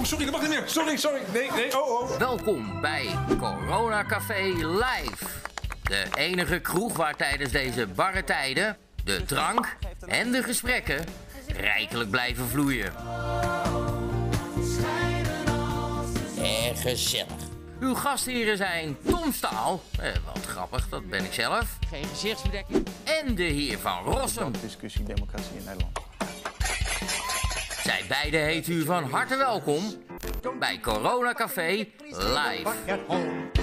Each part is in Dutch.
Oh, sorry, dat mag niet meer. Sorry, sorry. Nee, nee, oh, oh. Welkom bij Corona Café Live. De enige kroeg waar tijdens deze barre tijden de drank en de gesprekken rijkelijk blijven vloeien. En gezellig. Uw gastheren zijn Tom Staal, eh, wat grappig, dat ben ik zelf. Geen gezichtsbedekking. En de heer Van Rossum. discussie democratie in Nederland. Zij beiden heet u van harte welkom bij Corona Café Live.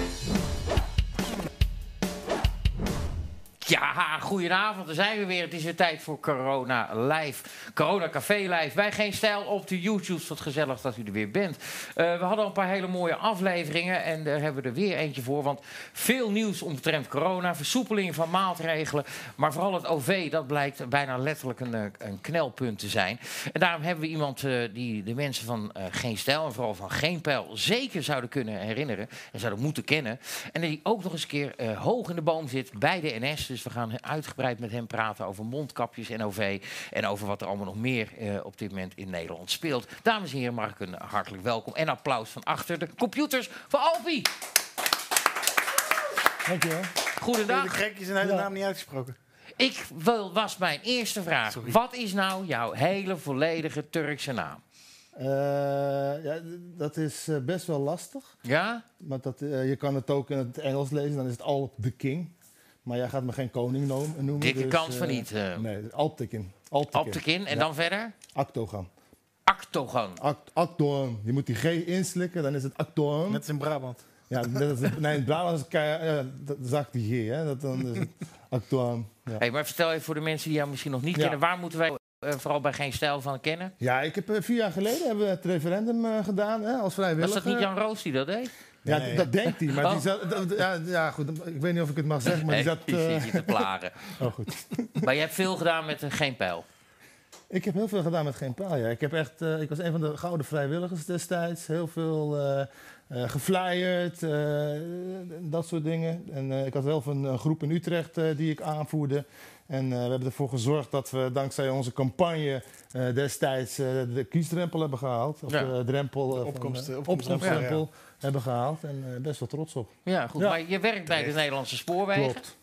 Ja, goedenavond. Daar zijn we weer. Het is weer tijd voor Corona Live. Corona Café Live. Bij Geen Stijl op de YouTube. Wat gezellig dat u er weer bent. Eh, we hadden al een paar hele mooie afleveringen. En daar hebben we er weer eentje voor. Want veel nieuws omtrent corona. Versoepeling van maatregelen. Maar vooral het OV, dat blijkt bijna letterlijk een, eh, een knelpunt te zijn. En daarom hebben we iemand eh, die de mensen van Geen Stijl... en vooral van Geen Pijl zeker zouden kunnen herinneren. En zouden moeten kennen. En die ook nog eens een keer hoog in de boom zit bij de NS. Dus we gaan uitgebreid met hem praten over mondkapjes en OV. En over wat er allemaal nog meer eh, op dit moment in Nederland speelt. Dames en heren, mag ik een hartelijk welkom en applaus van achter de computers voor Alpi. Dankjewel. De Goedendag. gekjes zijn hele Ja. naam niet uitgesproken. Ik wil, was mijn eerste vraag. Sorry. Wat is nou jouw hele volledige Turkse naam? Eh, ja, dat is eh, best wel lastig. Ja? Maar dat, je kan het ook in het Engels lezen, dan is het Alp de King. Maar jij gaat me geen koning noem- noemen. Dikke dus, kans van eh, niet. eh Nee, Alp de King. Alp de op de kin. En Ja. dan verder? Actogan. Actogon. Act, actoon. Je moet die G inslikken, dan is het actoon. Net als in Brabant. Ja, net als, nee, in Brabant is ja, die G, hè. Dat, dan is het. Ja. Hey, maar vertel even voor de mensen die jou misschien nog niet Ja. kennen. Waar moeten wij eh, vooral bij geen stijl van kennen? ja, ik heb vier jaar geleden hebben we het referendum eh, gedaan hè, als Was vrijwilliger. dat niet Jan Roos die dat deed? Ja, Nee. dat denkt hij. Maar Oh. die zat, dat- ja, ja, goed. Ik weet niet of ik het mag zeggen, maar die Nee, zat... die eh, zit je te plagen. oh, goed. maar je hebt veel gedaan met een geen pijl. Ik heb heel veel gedaan met geen paal. Ja. Ik, heb echt, eh, ik was een van de gouden vrijwilligers destijds. Heel veel eh eh, geflyerd, eh, dat soort dingen. En eh, ik had wel een, een groep in Utrecht eh, die ik aanvoerde. En eh, we hebben ervoor gezorgd dat we dankzij onze campagne eh, destijds eh, de kiesdrempel hebben gehaald. Of Ja. de drempel, eh, van, Opkomst- eh, opkomstdrempel, opkomstdrempel hebben gehaald. En eh, best wel trots op. Ja, goed. Ja. Maar je werkt bij de Nederlandse spoorwegen. Klopt.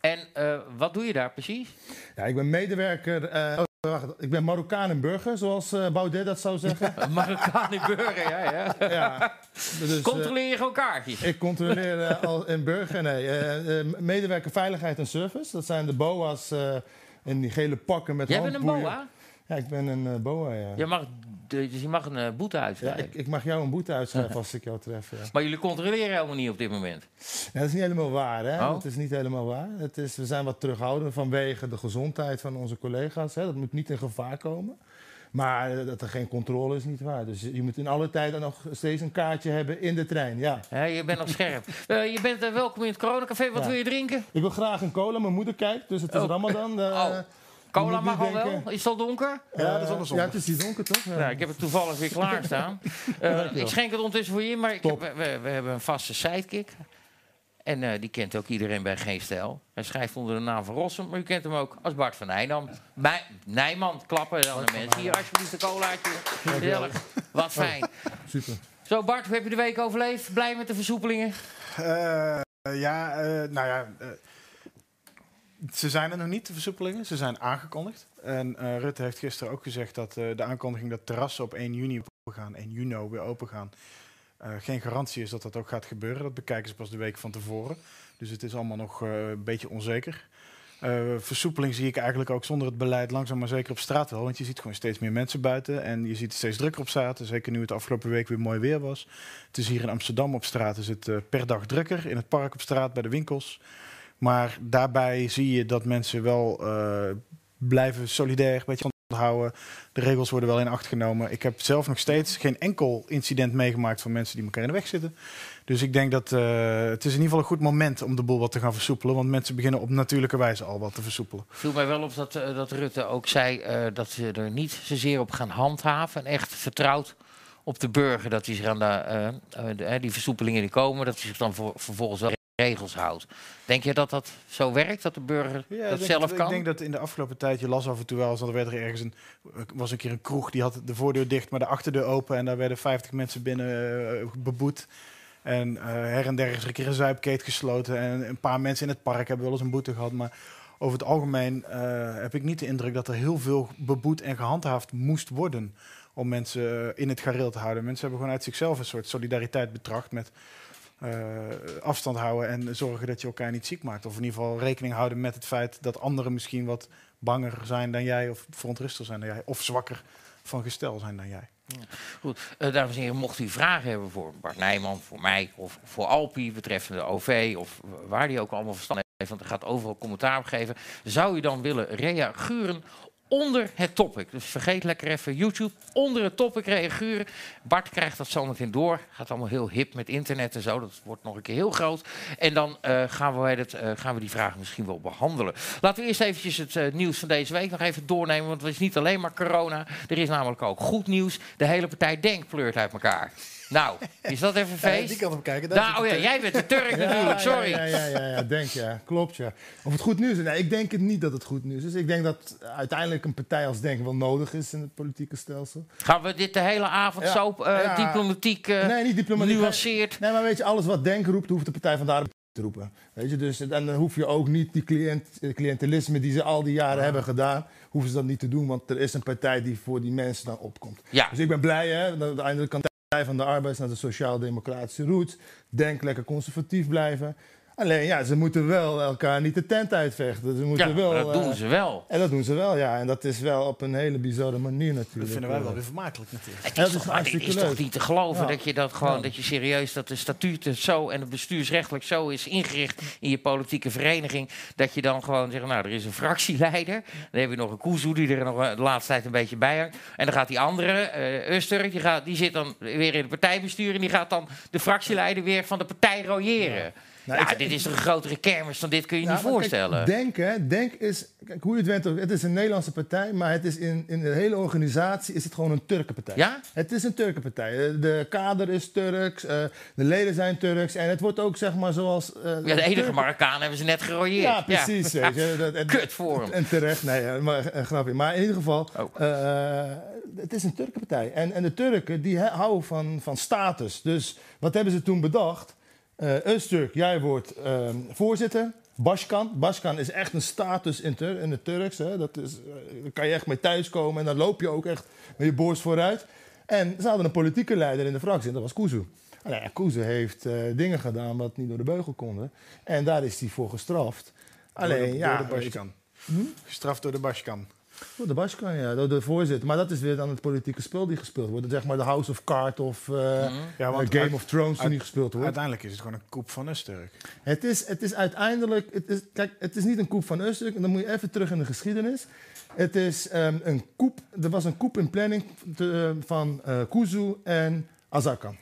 En eh, wat doe je daar precies? Ja, ik ben medewerker. eh, oh, wacht, ik ben Marokkaan en burger, zoals eh, Baudet dat zou zeggen. Een Marokkaan in burger, ja, ja. ja. Dus, Controleer je gewoon kaartjes? Ik controleer eh, al in burger, nee. medewerker veiligheid en service. Dat zijn de BOA's eh, in die gele pakken met Jij bent een boa? Ja, ik ben een BOA, ja. Je mag, dus je mag een eh, boete Ja, uitschrijven. ik, ik mag jou een boete uitschrijven als ik jou tref. Ja. Maar jullie controleren helemaal niet op dit moment. Ja, dat is niet helemaal waar, hè? Oh. Dat is niet helemaal waar. Het is, we zijn wat terughoudend vanwege de gezondheid van onze collega's. Hè? Dat moet niet in gevaar komen. Maar dat er geen controle is niet waar. Dus je moet in alle tijden nog steeds een kaartje hebben in de trein, ja. Hè, je bent nog scherp. Eh, je bent eh, welkom in het coronacafé. Wat Ja. wil je drinken? Ik wil graag een cola. Mijn moeder kijkt, dus het is Oh. Ramadan. Oh. Cola mag niet al wel? Is het al donker? Ja, dat is zondag. Ja, het is hier donker, toch? Ja. Nou, ik heb het toevallig weer klaarstaan. Eh Dankjewel. ik schenk het ondertussen voor je in, maar ik we, we hebben een vaste sidekick. En eh, die kent ook iedereen bij Geen Stijl. Hij schrijft onder de naam van Rossum, maar u kent hem ook als Bart van Nijnam. Bij, Nijman, klappen dan de mensen. Hier alsjeblieft een colaatje. Gezellig. Wat fijn. Super. Zo Bart, hoe heb je de week overleefd? Blij met de versoepelingen? Eh, ja, eh, nou ja. Ze zijn er nog niet, de versoepelingen. Ze zijn aangekondigd. En eh, Rutte heeft gisteren ook gezegd dat eh, de aankondiging dat terrassen op 1 juni open gaan, 1 juni weer open gaan, eh, geen garantie is dat dat ook gaat gebeuren. Dat bekijken ze pas de week van tevoren. Dus het is allemaal nog een beetje onzeker. Versoepeling zie ik eigenlijk ook zonder het beleid langzaam maar zeker op straat wel. Want je ziet gewoon steeds meer mensen buiten. En je ziet het steeds drukker op straat. Zeker nu het afgelopen week weer mooi weer was. Het is hier in Amsterdam op straat is het per dag drukker. In het park op straat, bij de winkels. Maar daarbij zie je dat mensen wel eh, blijven solidair, een beetje houden. De regels worden wel in acht genomen. Ik heb zelf nog steeds geen enkel incident meegemaakt van mensen die elkaar in de weg zitten. Dus ik denk dat eh, het is in ieder geval een goed moment om de boel wat te gaan versoepelen. Want mensen beginnen op natuurlijke wijze al wat te versoepelen. viel mij wel op dat, eh, dat Rutte ook zei dat ze er niet zozeer op gaan handhaven. En echt vertrouwt op de burger dat hij zich aan de, die versoepelingen die komen, dat hij zich dan voor, vervolgens wel regels houdt. Denk je dat dat zo werkt, dat de burger Ja, dat ik zelf denk, kan? Ik denk dat in de afgelopen tijd, je las af en toe wel eens, dat er werd er ergens een, was een keer een kroeg, die had de voordeur dicht, maar de achterdeur open en daar werden 50 mensen binnen eh, beboet. En eh, her en der is er een keer een zuipkeet gesloten en een paar mensen in het park hebben wel eens een boete gehad. Maar over het algemeen eh, heb ik niet de indruk dat er heel veel beboet en gehandhaafd moest worden om mensen in het gareel te houden. Mensen hebben gewoon uit zichzelf een soort solidariteit betracht met afstand houden en zorgen dat je elkaar niet ziek maakt. Of in ieder geval rekening houden met het feit dat anderen misschien wat banger zijn dan jij, of verontrustig zijn dan jij, of zwakker van gestel zijn dan jij. Goed, eh, dames en heren, mocht u vragen hebben voor Bart Nijman, voor mij of voor Alpi betreffende OV of waar die ook allemaal verstand heeft, want er gaat overal commentaar op geven, zou u dan willen reageren onder het topic. Dus vergeet lekker even YouTube, onder het topic reageren. Bart krijgt dat zometeen door. Gaat allemaal heel hip met internet en zo. Dat wordt nog een keer heel groot. En dan eh, gaan, we het, eh, gaan we die vragen misschien wel behandelen. Laten we eerst eventjes het eh, nieuws van deze week nog even doornemen. Want het is niet alleen maar corona. Er is namelijk ook goed nieuws. De hele partij Denk pleurt uit elkaar. Nou, is dat even feest? die kant op kijken. daar Nou, oh ja, jij bent de Turk natuurlijk, sorry. Ja, ja, ja, ja, denk ja. Klopt, ja. Of het goed nieuws is? Nee, ik denk het niet dat het goed nieuws is. Ik denk dat uiteindelijk een partij als Denk wel nodig is in het politieke stelsel. Gaan we dit de hele avond Ja, zo eh, ja. diplomatiek uh, nee, niet diplomatiek. nuanceerd? Nee, maar weet je, alles wat Denk roept, hoeft de Partij van de Arbeid te roepen. Weet je, dus en dan hoef je ook niet die cliënt, eh, cliëntelisme die ze al die jaren hebben gedaan, hoeven ze dat niet te doen, want er is een partij die voor die mensen dan opkomt. Ja. Dus ik ben blij hè, dat uiteindelijk kan Partij van de Arbeid naar de sociaal-democratische roots. Denk lekker conservatief blijven. Alleen ja, ze moeten wel elkaar niet de tent uitvechten. Ze moeten Ja, wel, dat doen eh, ze wel. En dat doen ze wel, ja. En dat is wel op een hele bizarre manier natuurlijk. Dat vinden wij wel weer vermakelijk natuurlijk. Het Ja, is, dat toch, is is niet te geloven Ja. dat je dat gewoon, Ja. dat je serieus dat de statuten zo en het bestuursrechtelijk zo is ingericht in je politieke vereniging, dat je dan gewoon zegt, nou, er is een fractieleider, dan heb je nog een Kuzu die er nog eh, de laatste tijd een beetje bij hangt, en dan gaat die andere, eh Uster, die, gaat, die zit dan weer in het partijbestuur en die gaat dan de fractieleider weer van de partij royeren. Nou, ja, ik- dit is een grotere kermis dan dit kun je Ja, niet maar kijk, voorstellen. denk, hè, denk is, kijk, hoe je het went het is een Nederlandse partij, maar het is in, in de hele organisatie is het gewoon een Turkenpartij. Ja? Het is een Turkenpartij. De kader is Turks, eh, de leden zijn Turks en het wordt ook zeg maar zoals... eh, ja, de enige Turken- Marokkaan hebben ze net gerooieerd. Ja, precies. Weet je, dat, en- Kut voor hem. En terecht, nee, eh, maar een grapje. Maar in ieder geval, Oh. het is een Turkenpartij. En, en de Turken die houden van, van status. Dus wat hebben ze toen bedacht? Eh Öztürk, jij wordt ehm, voorzitter. Başkan. Başkan is echt een status in, Tur in het Turks. Hè. Dat is, eh, daar kan je echt mee thuiskomen. En dan loop je ook echt met je borst vooruit. En ze hadden een politieke leider in de fractie. En dat was Kuzu. Nou ja, Kuzu heeft eh, dingen gedaan wat niet door de beugel konden. En daar is hij voor gestraft. Alleen, door de, ja, door de Baskan. Gestraft door de Baskan. Door de Baskan, ja, door de voorzitter. Maar dat is weer dan het politieke spel die gespeeld wordt. Zeg maar de House of Cards of eh, Ja, eh, want Game uit- of Thrones die niet gespeeld wordt. Uiteindelijk is het gewoon een koep van Usturk. Het is, het is uiteindelijk, het is, kijk, het is niet een koep van Öztürk. En dan moet je even terug in de geschiedenis. Het is ehm, een koep, er was een koep in planning te- van eh Kuzu en Azarkan.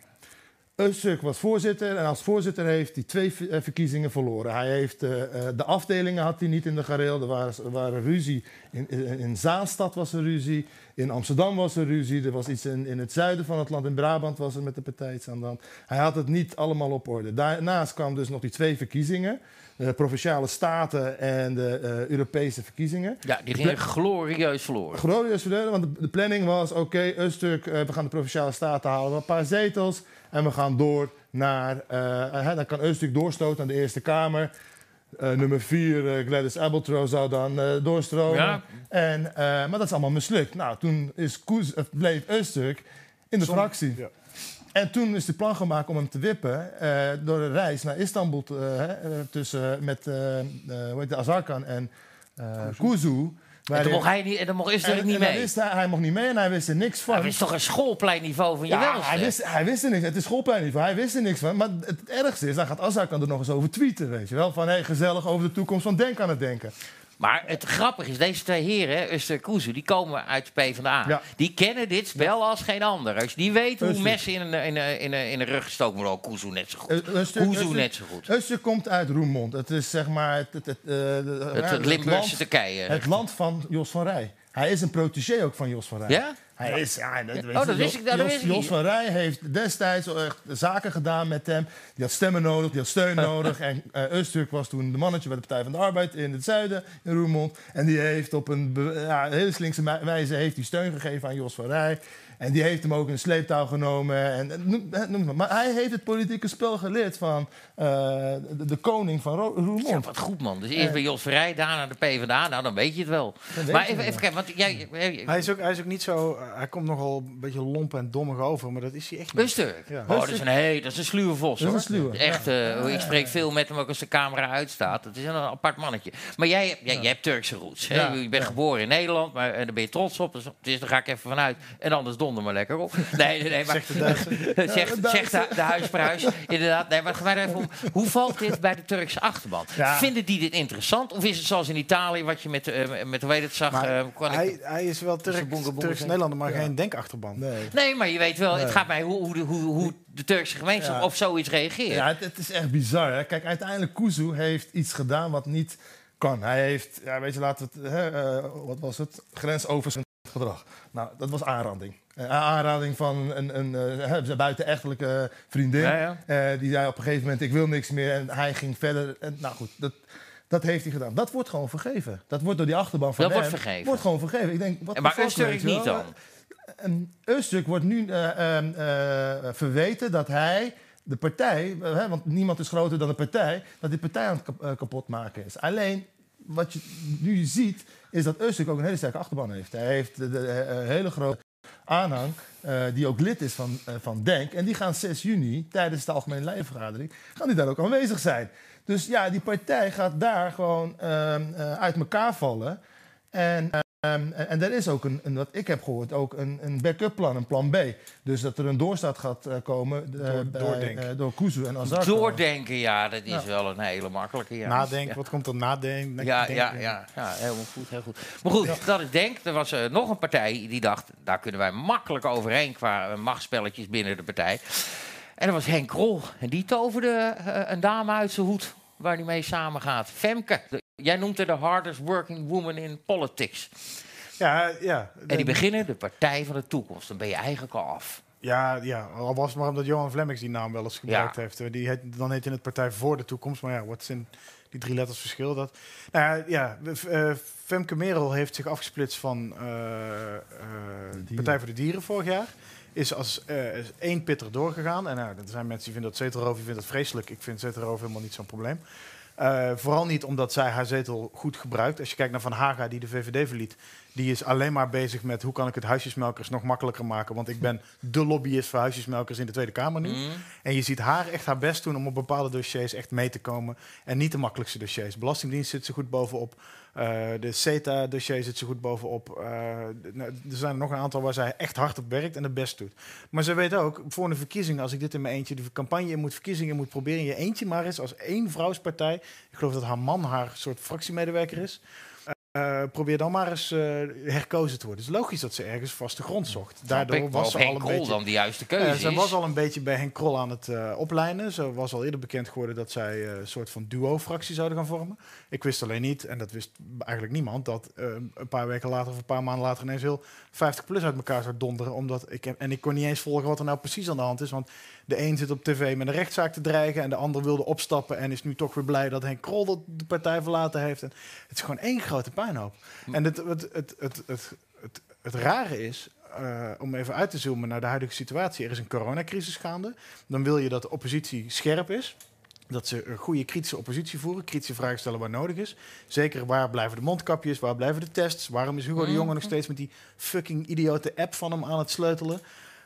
Öztürk was voorzitter en als voorzitter heeft hij twee eh, verkiezingen verloren. Hij heeft, eh, eh, de afdelingen had hij niet in de gareel. Er waren, waren ruzie. In, in, in Zaanstad was er ruzie. In Amsterdam was er ruzie. Er was iets in, in het zuiden van het land. In Brabant was er met de partij iets aan de hand. Hij had het niet allemaal op orde. Daarnaast kwamen dus nog die twee verkiezingen. De provinciale staten en de Europese verkiezingen. Ja, die gingen glorieus verloren. Glorieus verleden, want de, de planning was: oké, Öztürk, eh, we gaan de provinciale staten halen, we een paar zetels. En we gaan door naar. eh, hè, dan kan Öztürk doorstoten naar de Eerste Kamer. Eh, nummer vier, eh, Gladys Abeltro, zou dan eh, doorstromen. Ja. En, eh, maar dat is allemaal mislukt. Nou, toen is Koes, bleef Öztürk in de Som- fractie. Ja. En toen is de plan gemaakt om hem te wippen eh, door een reis naar Istanbul te, hè, tussen, met eh, eh, hoe heet de, Azarkan en eh En dan mocht hij niet, en dan mocht en- niet en hij mee. wist- hij, hij mocht niet mee en hij wist er niks van. Dat is toch een schoolpleinniveau van je ja, hij wist, hij wist er niks. Het is schoolpleinniveau. Hij wist er niks van. Maar het, ergste is, dan gaat Azarkan er nog eens over tweeten, weet je wel. Van, hé, gezellig over de toekomst van Denk aan het denken. Maar het grappige is, deze twee heren, Uster Kuzu, die komen uit PvdA. Ja. Die kennen dit spel als geen ander. Die weet hoe messen in een, in, een, in, een, in een rug gestoken worden, oh, Kuzu net zo goed. Öztürk- Kuzu Öztürk- net zo goed. Öztürk komt uit Roermond. Het is zeg maar het, het, het, eh, Het, ja, het Limburgse land- Turkije. Het land van Jos van Rij. Hij is een protégé ook van Jos van Rij. Ja? Hij is, ja, dat, weet Oh, dat wist ik- dat Jos, wist ik Jos niet. van Rij heeft destijds echt zaken gedaan met hem. Die had stemmen nodig, die had steun nodig. En Öztürk was toen de mannetje bij de Partij van de Arbeid in het zuiden, in Roermond. En die heeft op een ja, hele slinkse wijze heeft die steun gegeven aan Jos van Rij. En die heeft hem ook in sleeptouw genomen. En, noem, maar. maar hij heeft het politieke spel geleerd van eh, de, de koning van Ro- Ja, wat goed, man. Dus eerst bij Jos Verrij, daarna de PvdA. Nou, dan weet je het wel. Maar even, het even kijken, want jij... Hij is, ook, hij is ook niet zo... hij komt nogal een beetje lomp en dommig over, maar dat is hij echt niet. Rustig. Ja. Oh, dat is een, hey, dat is een sluwe vos, Dat is een sluwe, Echt, eh, ik spreek veel met hem ook als de camera uitstaat. Dat is een apart mannetje. Maar jij, hebt- jij, jij hebt Turkse roots. Hè? Ja, Je bent geboren in Nederland, maar en daar ben je trots op. Dus, dus daar ga ik even vanuit. En anders donder maar lekker op. Nee, nee, nee. Maar, Zegt de Duitser. zegt, zegt de, de huisprijs. Inderdaad. Nee, maar gaan wij er even om. Hoe valt dit bij de Turkse achterban? Ja. Vinden die dit interessant? Of is het zoals in Italië, wat je met, eh, met hoe heet het zag? Maar eh, hij, hij is wel Turks, boenge boenge Turks zijn. Nederlander, maar Ja. geen denkachterban. Nee. Nee, maar je weet wel, het gaat mij hoe, hoe, de- hoe, hoe de Turkse gemeenschap Ja. op zoiets reageert. Ja, het, het is echt bizar. Hè? Kijk, uiteindelijk Kuzu heeft iets gedaan wat niet kan. Hij heeft, ja, weet je, laten we het, hè, eh, wat was het? Grensoverschrijdend gedrag. Nou, dat was aanranding. Een aanranding van een, een, eh, zijn buitenechtelijke vriendin. Ja, ja. Eh, die zei op een gegeven moment, ik wil niks meer. En hij ging verder. En, nou goed, dat, dat heeft hij gedaan. Dat wordt gewoon vergeven. Dat wordt door die achterban van Dat wordt vergeven. Wordt gewoon vergeven. Ik denk, wat En maar je niet dan? En Öztürk wordt nu eh, ehm, eh, verweten dat hij de partij, eh, hè, want niemand is groter dan de partij, dat die partij aan het kap- eh, kapot maken is. Alleen wat je nu ziet, is dat Öztürk ook een hele sterke achterban heeft. Hij heeft de, de, eh, een hele grote aanhang, eh, die ook lid is van, eh, van DENK. En die gaan 6 juni, tijdens de Algemene Leidenvergadering, gaan die daar ook aanwezig zijn. Dus ja, die partij gaat daar gewoon ehm, eh, uit elkaar vallen. En, ehm, en, en er is ook een, een, wat ik heb gehoord, ook een, een backup plan, een plan B. Dus dat er een doorstaat gaat eh, komen eh, Door- bij, doordenken. eh, door Kuzu en Azar. Doordenken, ja, dat is Ja. wel een hele makkelijke. Ja. Nadenken, Ja. wat komt er nadenken? Ja, ja, ja, ja, helemaal goed, heel goed. Maar goed, dat is Denk. Er was eh, nog een partij die dacht, daar kunnen wij makkelijk overheen qua machtspelletjes binnen de partij. En dat was Henk Krol. En die toverde een dame uit zijn hoed waar hij mee samengaat. Femke. Jij noemt haar de hardest working woman in politics. Ja, ja. En die beginnen de Partij van de Toekomst. Dan ben je eigenlijk al af. Ja, ja, al was het maar omdat Johan Flemmings die naam wel eens gebruikt Ja. heeft. Die heet, dan heet in het Partij voor de Toekomst. Maar ja, wat zijn die drie letters verschil? Dat, nou ja, ja eh, Femke Merel heeft zich afgesplitst van eh, eh, dieren. Partij voor de Dieren vorig jaar. Is als eh, is één pitter doorgegaan. En nou, er zijn mensen die vinden dat zetelroof, die vinden dat vreselijk. Ik vind zetelroof helemaal niet zo'n probleem. Eh, vooral niet omdat zij haar zetel goed gebruikt. Als je kijkt naar Van Haga, die de VVD verliet, die is alleen maar bezig met hoe kan ik het huisjesmelkers nog makkelijker maken. Want ik ben de lobbyist voor huisjesmelkers in de Tweede Kamer nu. Mm. En je ziet haar echt haar best doen om op bepaalde dossiers echt mee te komen. En niet de makkelijkste dossiers. Belastingdienst zit ze goed bovenop. Eh, de CETA-dossier zit ze goed bovenop. Eh, nou, er zijn er nog een aantal waar zij echt hard op werkt en het best doet. Maar ze weet ook, voor een verkiezing, als ik dit in mijn eentje, de campagne in moet, verkiezingen in moet proberen, in je eentje maar eens als één vrouwspartij. Ik geloof dat haar man haar soort fractiemedewerker is. Eh, probeer dan maar eens eh, herkozen te worden. Het is logisch dat ze ergens vaste grond zocht. Daardoor ik, was ze Henk al een Krol beetje... dan de juiste keuze Ja, ze is. was al een beetje bij Henk Krol aan het eh, oplijnen. Ze was al eerder bekend geworden dat zij eh, een soort van duo-fractie zouden gaan vormen. Ik wist alleen niet, en dat wist eigenlijk niemand, dat eh, een paar weken later of een paar maanden later ineens heel 50PLUS uit elkaar zou donderen. Omdat ik heb, en ik kon niet eens volgen wat er nou precies aan de hand is. Want de een zit op tv met een rechtszaak te dreigen en de ander wilde opstappen en is nu toch weer blij dat Henk Krol dat de partij verlaten heeft. En het is gewoon één grote puinhoop. En het, het, het, het, het, het, het rare is, eh, om even uit te zoomen naar de huidige situatie. Er is een coronacrisis gaande. Dan wil je dat de oppositie scherp is. Dat ze een goede kritische oppositie voeren, kritische vragen stellen waar nodig is. Zeker waar blijven de mondkapjes, waar blijven de tests? Waarom is Hugo de Jonge nog steeds met die fucking idiote app van hem aan het sleutelen?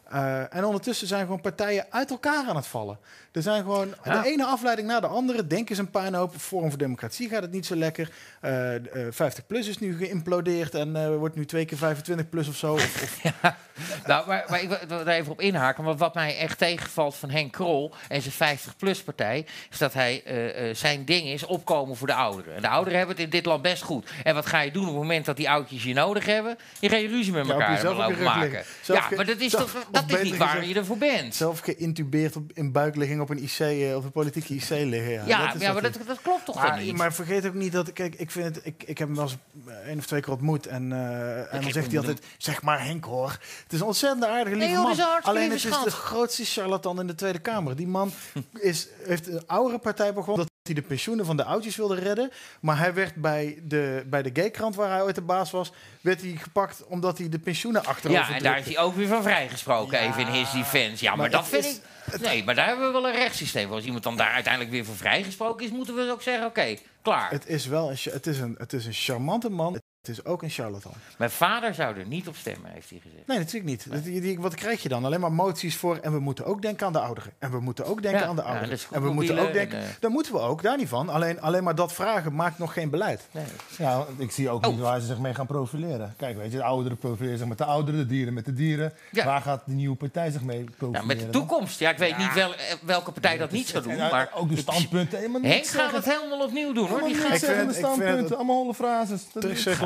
Eh, en ondertussen zijn gewoon partijen uit elkaar aan het vallen. Er zijn gewoon Ja. de ene afleiding na de andere. Denk eens een puinhoop. Forum voor Democratie gaat het niet zo lekker. Eh, eh, 50PLUS is nu geïmplodeerd en eh, wordt nu twee keer 25PLUS of zo. Of, of Nou, maar, maar ik wil er even op inhaken. Want wat mij echt tegenvalt van Henk Krol en zijn 50-plus-partij... is dat hij eh, eh, zijn ding is opkomen voor de ouderen. En de ouderen hebben het in dit land best goed. En wat ga je doen op het moment dat die oudjes je nodig hebben? Je gaat je ruzie met Ja, elkaar rug maken. Ja, maar dat is toch... Dat is niet waar je ervoor bent. Zelf geïntubeerd op, in buikligging op een IC, eh, op een politieke IC liggen. Ja, Ja, dat ja maar dat klopt toch maar, wel niet? maar vergeet ook niet dat, kijk, ik vind het, ik, ik heb hem wel eens eh, één of twee keer ontmoet en, eh, en dan zegt hij altijd, zeg maar Henk hoor. Het is een ontzettend aardige Nee, lieve dat man. Alleen het is de grootste charlatan in de Tweede Kamer. Die man is, heeft een oudere partij begonnen dat hij de pensioenen van de oudjes wilde redden. Maar hij werd bij de, bij de gaykrant waar hij ooit de baas was, werd hij gepakt omdat hij de pensioenen achterover Ja, en daar is hij ook weer van vrijgesproken, Ja, even in his defense. Ja, maar, maar dat vind is- ik... Nee, maar daar hebben we wel een rechtssysteem voor. Als iemand dan daar uiteindelijk weer voor vrijgesproken is, moeten we ook zeggen, oké, klaar. Het is wel een, het is een, het is een charmante man. Het is ook een charlatan. Mijn vader zou er niet op stemmen, heeft hij gezegd. Nee, natuurlijk niet. Dat- die- die- wat krijg je dan? Alleen maar moties voor. En we moeten ook denken aan de ouderen. En we moeten ook denken Ja, aan de ouderen. en we moeten ook denken. en, eh, Dan moeten we ook, daar niet van. Alleen, alleen maar dat vragen maakt nog geen beleid. Nee. Ja, ik zie ook Oh. niet waar ze zich mee gaan profileren. Kijk, weet je, de ouderen profileren zich met de ouderen, de dieren met de dieren. Ja. Waar gaat de nieuwe partij zich mee profileren? Nou, met de toekomst. Ja, ik weet niet wel, eh, welke partij dat niet zou doen. En, uh, Maar ook de standpunten. Helemaal Henk niks gaat het helemaal opnieuw doen, hoor. Die gaat... niks Ik vind zeggen, het- de standpunten. Allemaal holle frases.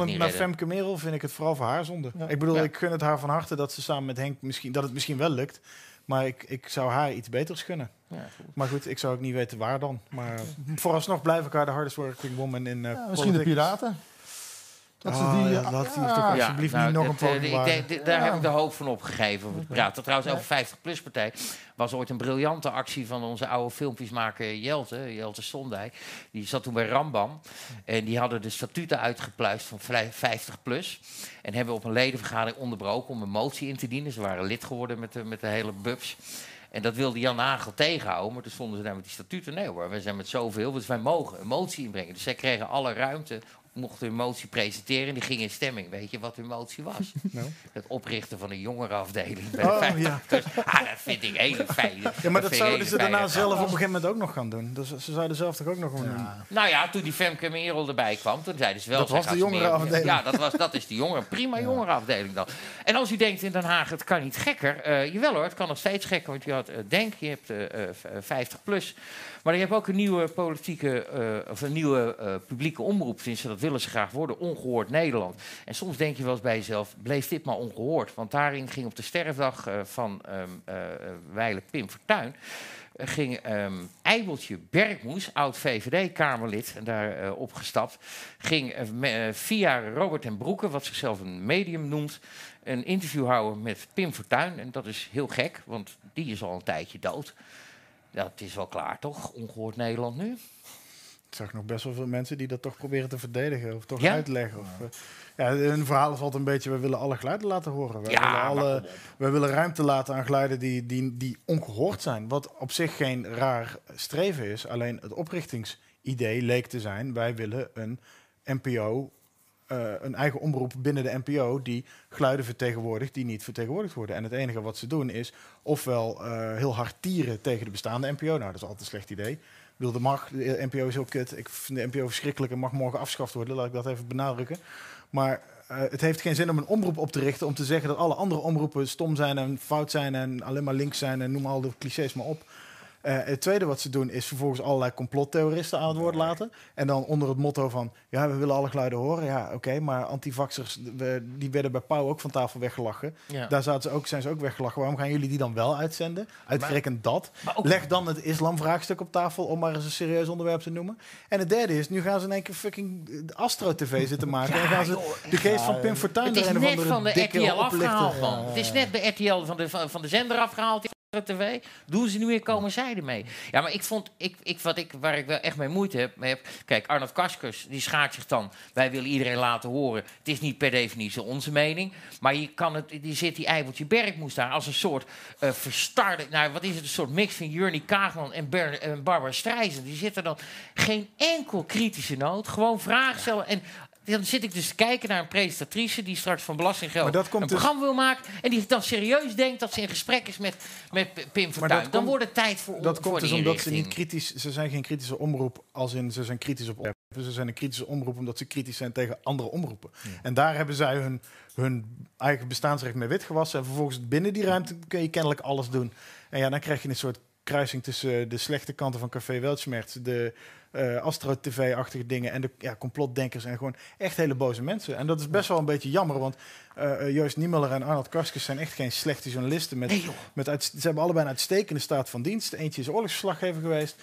Redden. Femke Merel vind ik het vooral voor haar zonde. Ja. Ik bedoel, Ja. ik gun het haar van harte dat ze samen met Henk misschien, dat het misschien wel lukt. Maar ik, ik zou haar iets beters gunnen. Ja, goed. Maar goed, ik zou ook niet weten waar dan. Maar vooralsnog blijf ik haar de hardest working woman in eh Ja, misschien de piraten. Dat ze Ah, die, ja, eh, die ja. toch alsjeblieft nou, niet nog een dat, eh, poging ik wagen. denk- d- Daar Ja. heb ik de hoop van opgegeven. Te praten. Trouwens, Ja. over 50-plus-partij was ooit een briljante actie van onze oude filmpjesmaker Jelte, Jelte Sondij. Die zat toen bij Rambam. En die hadden de statuten uitgepluist van 50-plus. En hebben op een ledenvergadering onderbroken om een motie in te dienen. Ze waren lid geworden met de, met de hele bubs. En dat wilde Jan Nagel tegenhouden, maar toen stonden ze daar met die statuten. Nee hoor, wij zijn met zoveel, dus wij mogen een motie inbrengen. Dus zij kregen alle ruimte, mochten hun motie presenteren en die gingen in stemming. Weet je wat hun motie was? Nou. Het oprichten van een jongerenafdeling bij Oh, de 50 ja. plus. Ah, dat vind ik hele fijn. Ja, maar dat zouden ze daarna zelf op een gegeven moment ook nog gaan doen. Dus ze zouden zelf toch ook nog gaan doen. Nou ja, toen die Femke Merel erbij kwam, toen zeiden ze wel... Dat zij was de jongerenafdeling. Ja, dat, was, dat is de jongeren. Prima jongerenafdeling dan. En als u denkt in Den Haag, het kan niet gekker. eh jawel hoor, het kan nog steeds gekker. Want je had eh, Denk, je hebt eh, eh, v- eh, 50 plus. Maar je hebt ook een nieuwe politieke, eh, of een nieuwe eh, publieke omroep. Tenminste, dat willen ze graag worden. Ongehoord Nederland. En soms denk je wel eens bij jezelf, bleef dit maar ongehoord. Want daarin ging op de sterfdag eh, van Weile Pim Fortuyn ging ehm Eibeltje Bergmoes, oud VVD-Kamerlid, en daar eh, opgestapt, ging via Robert en Broeke, wat zichzelf een medium noemt, een interview houden met Pim Fortuyn. En dat is heel gek, want die is al een tijdje dood. Dat is wel klaar, toch? Ongehoord Nederland nu. Ik zag nog best wel veel mensen die dat toch proberen te verdedigen of toch Ja? uitleggen. Of, eh, ja, hun verhaal altijd een beetje, we willen alle geluiden laten horen. We Ja, willen, alle, we willen ruimte laten aan geluiden die, die, die ongehoord zijn. Wat op zich geen raar streven is. Alleen het oprichtingsidee leek te zijn, wij willen een NPO, eh, een eigen omroep binnen de NPO die geluiden vertegenwoordigt die niet vertegenwoordigd worden. En het enige wat ze doen is ofwel eh, heel hard tieren tegen de bestaande NPO. Nou, dat is altijd een slecht idee. Bedoel, de mag, de NPO is heel kut. Ik vind de NPO verschrikkelijk en mag morgen afgeschaft worden. Laat ik dat even benadrukken. Maar eh, het heeft geen zin om een omroep op te richten om te zeggen dat alle andere omroepen stom zijn en fout zijn en alleen maar links zijn en noem al de clichés maar op. Eh, het tweede wat ze doen is vervolgens allerlei complottheoristen aan het woord laten. En dan onder het motto van, ja, we willen alle geluiden horen. Ja, oké, maar antivaxers, die werden bij Pauw ook van tafel weggelachen. Ja. Daar zaten ze ook, zijn ze ook weggelachen. Waarom gaan jullie die dan wel uitzenden? Uitgerekend dat. Ook- Leg dan het islamvraagstuk op tafel om maar eens een serieus onderwerp te noemen. En het derde is, nu gaan ze in één keer fucking Astro-TV zitten maken. en gaan ze de geest van Pim Fortuyn Het is net van de RTL afgehaald, man. Het is net bij RTL van de, van de zender afgehaald. TV. Doen ze nu weer komen zij ermee. Ja, maar ik vond, ik, ik, wat ik, waar ik wel echt mee moeite heb. Kijk, Arnold Kaskus, die schaakt zich dan. Wij willen iedereen laten horen. Het is niet per definitie onze mening. Maar je kan het, die zit die Eibeltje Bergmoes daar als een soort eh verstarde... Nou, wat is het? Een soort mix van Jurnie Kaagman en, Ber, en Barbara Streisand. Die zitten dan geen enkel kritische noot. Gewoon vragen stellen. En dan zit ik dus te kijken naar een presentatrice... die straks van belastinggeld een dus- programma wil maken... en die dan serieus denkt dat ze in gesprek is met, met Pim Fortuyn. Dan komt- wordt het tijd voor, Dat voor komt dus omdat ze niet kritisch... Ze zijn geen kritische omroep als in ze zijn kritisch op omroepen. Ze zijn een kritische omroep omdat ze kritisch zijn tegen andere omroepen. En daar hebben zij hun, hun eigen bestaansrecht mee witgewassen. En vervolgens binnen die ruimte kun je kennelijk alles doen. En ja, dan krijg je een soort kruising tussen de slechte kanten van Café Weltschmerz, de eh, Astro-TV-achtige dingen en de ja, complotdenkers en gewoon echt hele boze mensen. En dat is best wel een beetje jammer, want eh, Joost Niemeller en Arnold Karskens zijn echt geen slechte journalisten. Met, Nee, met uit, ze hebben allebei een uitstekende staat van dienst. Eentje is oorlogsverslaggever geweest.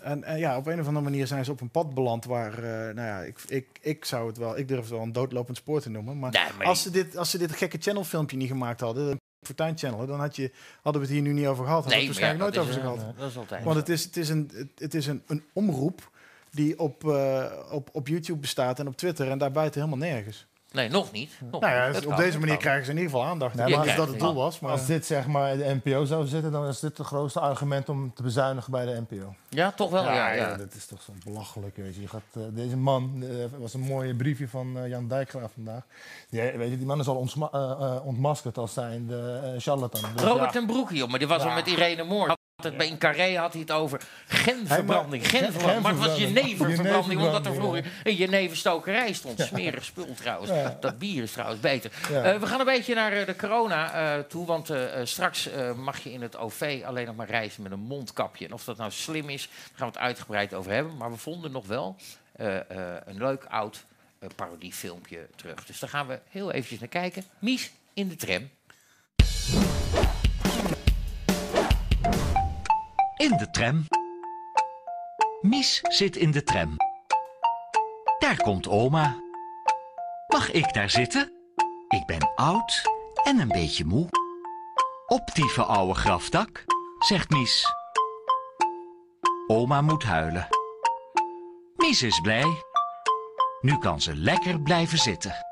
En, en ja, op een of andere manier zijn ze op een pad beland waar, nou ja, ik, ik, ik zou het wel, ik durf het wel een doodlopend spoor te noemen. Maar, Nee, maar als, ze dit, als ze dit gekke channelfilmpje niet gemaakt hadden, Fortuin Channel, dan had je, hadden we het hier nu niet over gehad. Hadden we Nee, het maar ja, waarschijnlijk nooit over ze eh, gehad. Dat is altijd. Want het is, het is, een, het- het is een, een omroep die op, eh, op, op YouTube bestaat en op Twitter en daarbuiten helemaal nergens. Nee, nog niet. Nog Nou ja. Dat op kan, deze manier kan. krijgen ze in ieder geval aandacht. Nee, maar denk dat als- het doel was. Maar Als dit zeg maar de NPO zou zitten, dan is dit het grootste argument om te bezuinigen bij de NPO. Ja, toch wel. Ja, ja. dat is toch zo belachelijk. Weet je. Je gaat, eh, deze man, eh, er was een mooi briefje van eh, Jan Dijkgraaf vandaag. Die, eh, weet je, die man is al eh, eh, ontmaskerd als zijnde eh charlatan. Dus Robert ja. en Broekie, maar die was al met Irene Moor. Bij in Carré had hij het over genverbranding. Genverbranding. Maar het was jeneververbranding, omdat er vroeger een jeneverstokerij stond. Smerig spul trouwens. Dat bier is trouwens beter. Eh, we gaan een beetje naar eh, de corona eh, toe, want straks mag je in het OV alleen nog maar reizen met een mondkapje. En of dat nou slim is, daar gaan we het uitgebreid over hebben. Maar we vonden nog wel een leuk oud parodiefilmpje terug. Dus daar gaan we heel eventjes naar kijken. Mies in de tram. In de tram. Mies zit in de tram. Daar komt oma. Mag ik daar zitten? Ik ben oud en een beetje moe. Op die oude grafdak, zegt Mies. Oma moet huilen. Mies is blij. Nu kan ze lekker blijven zitten.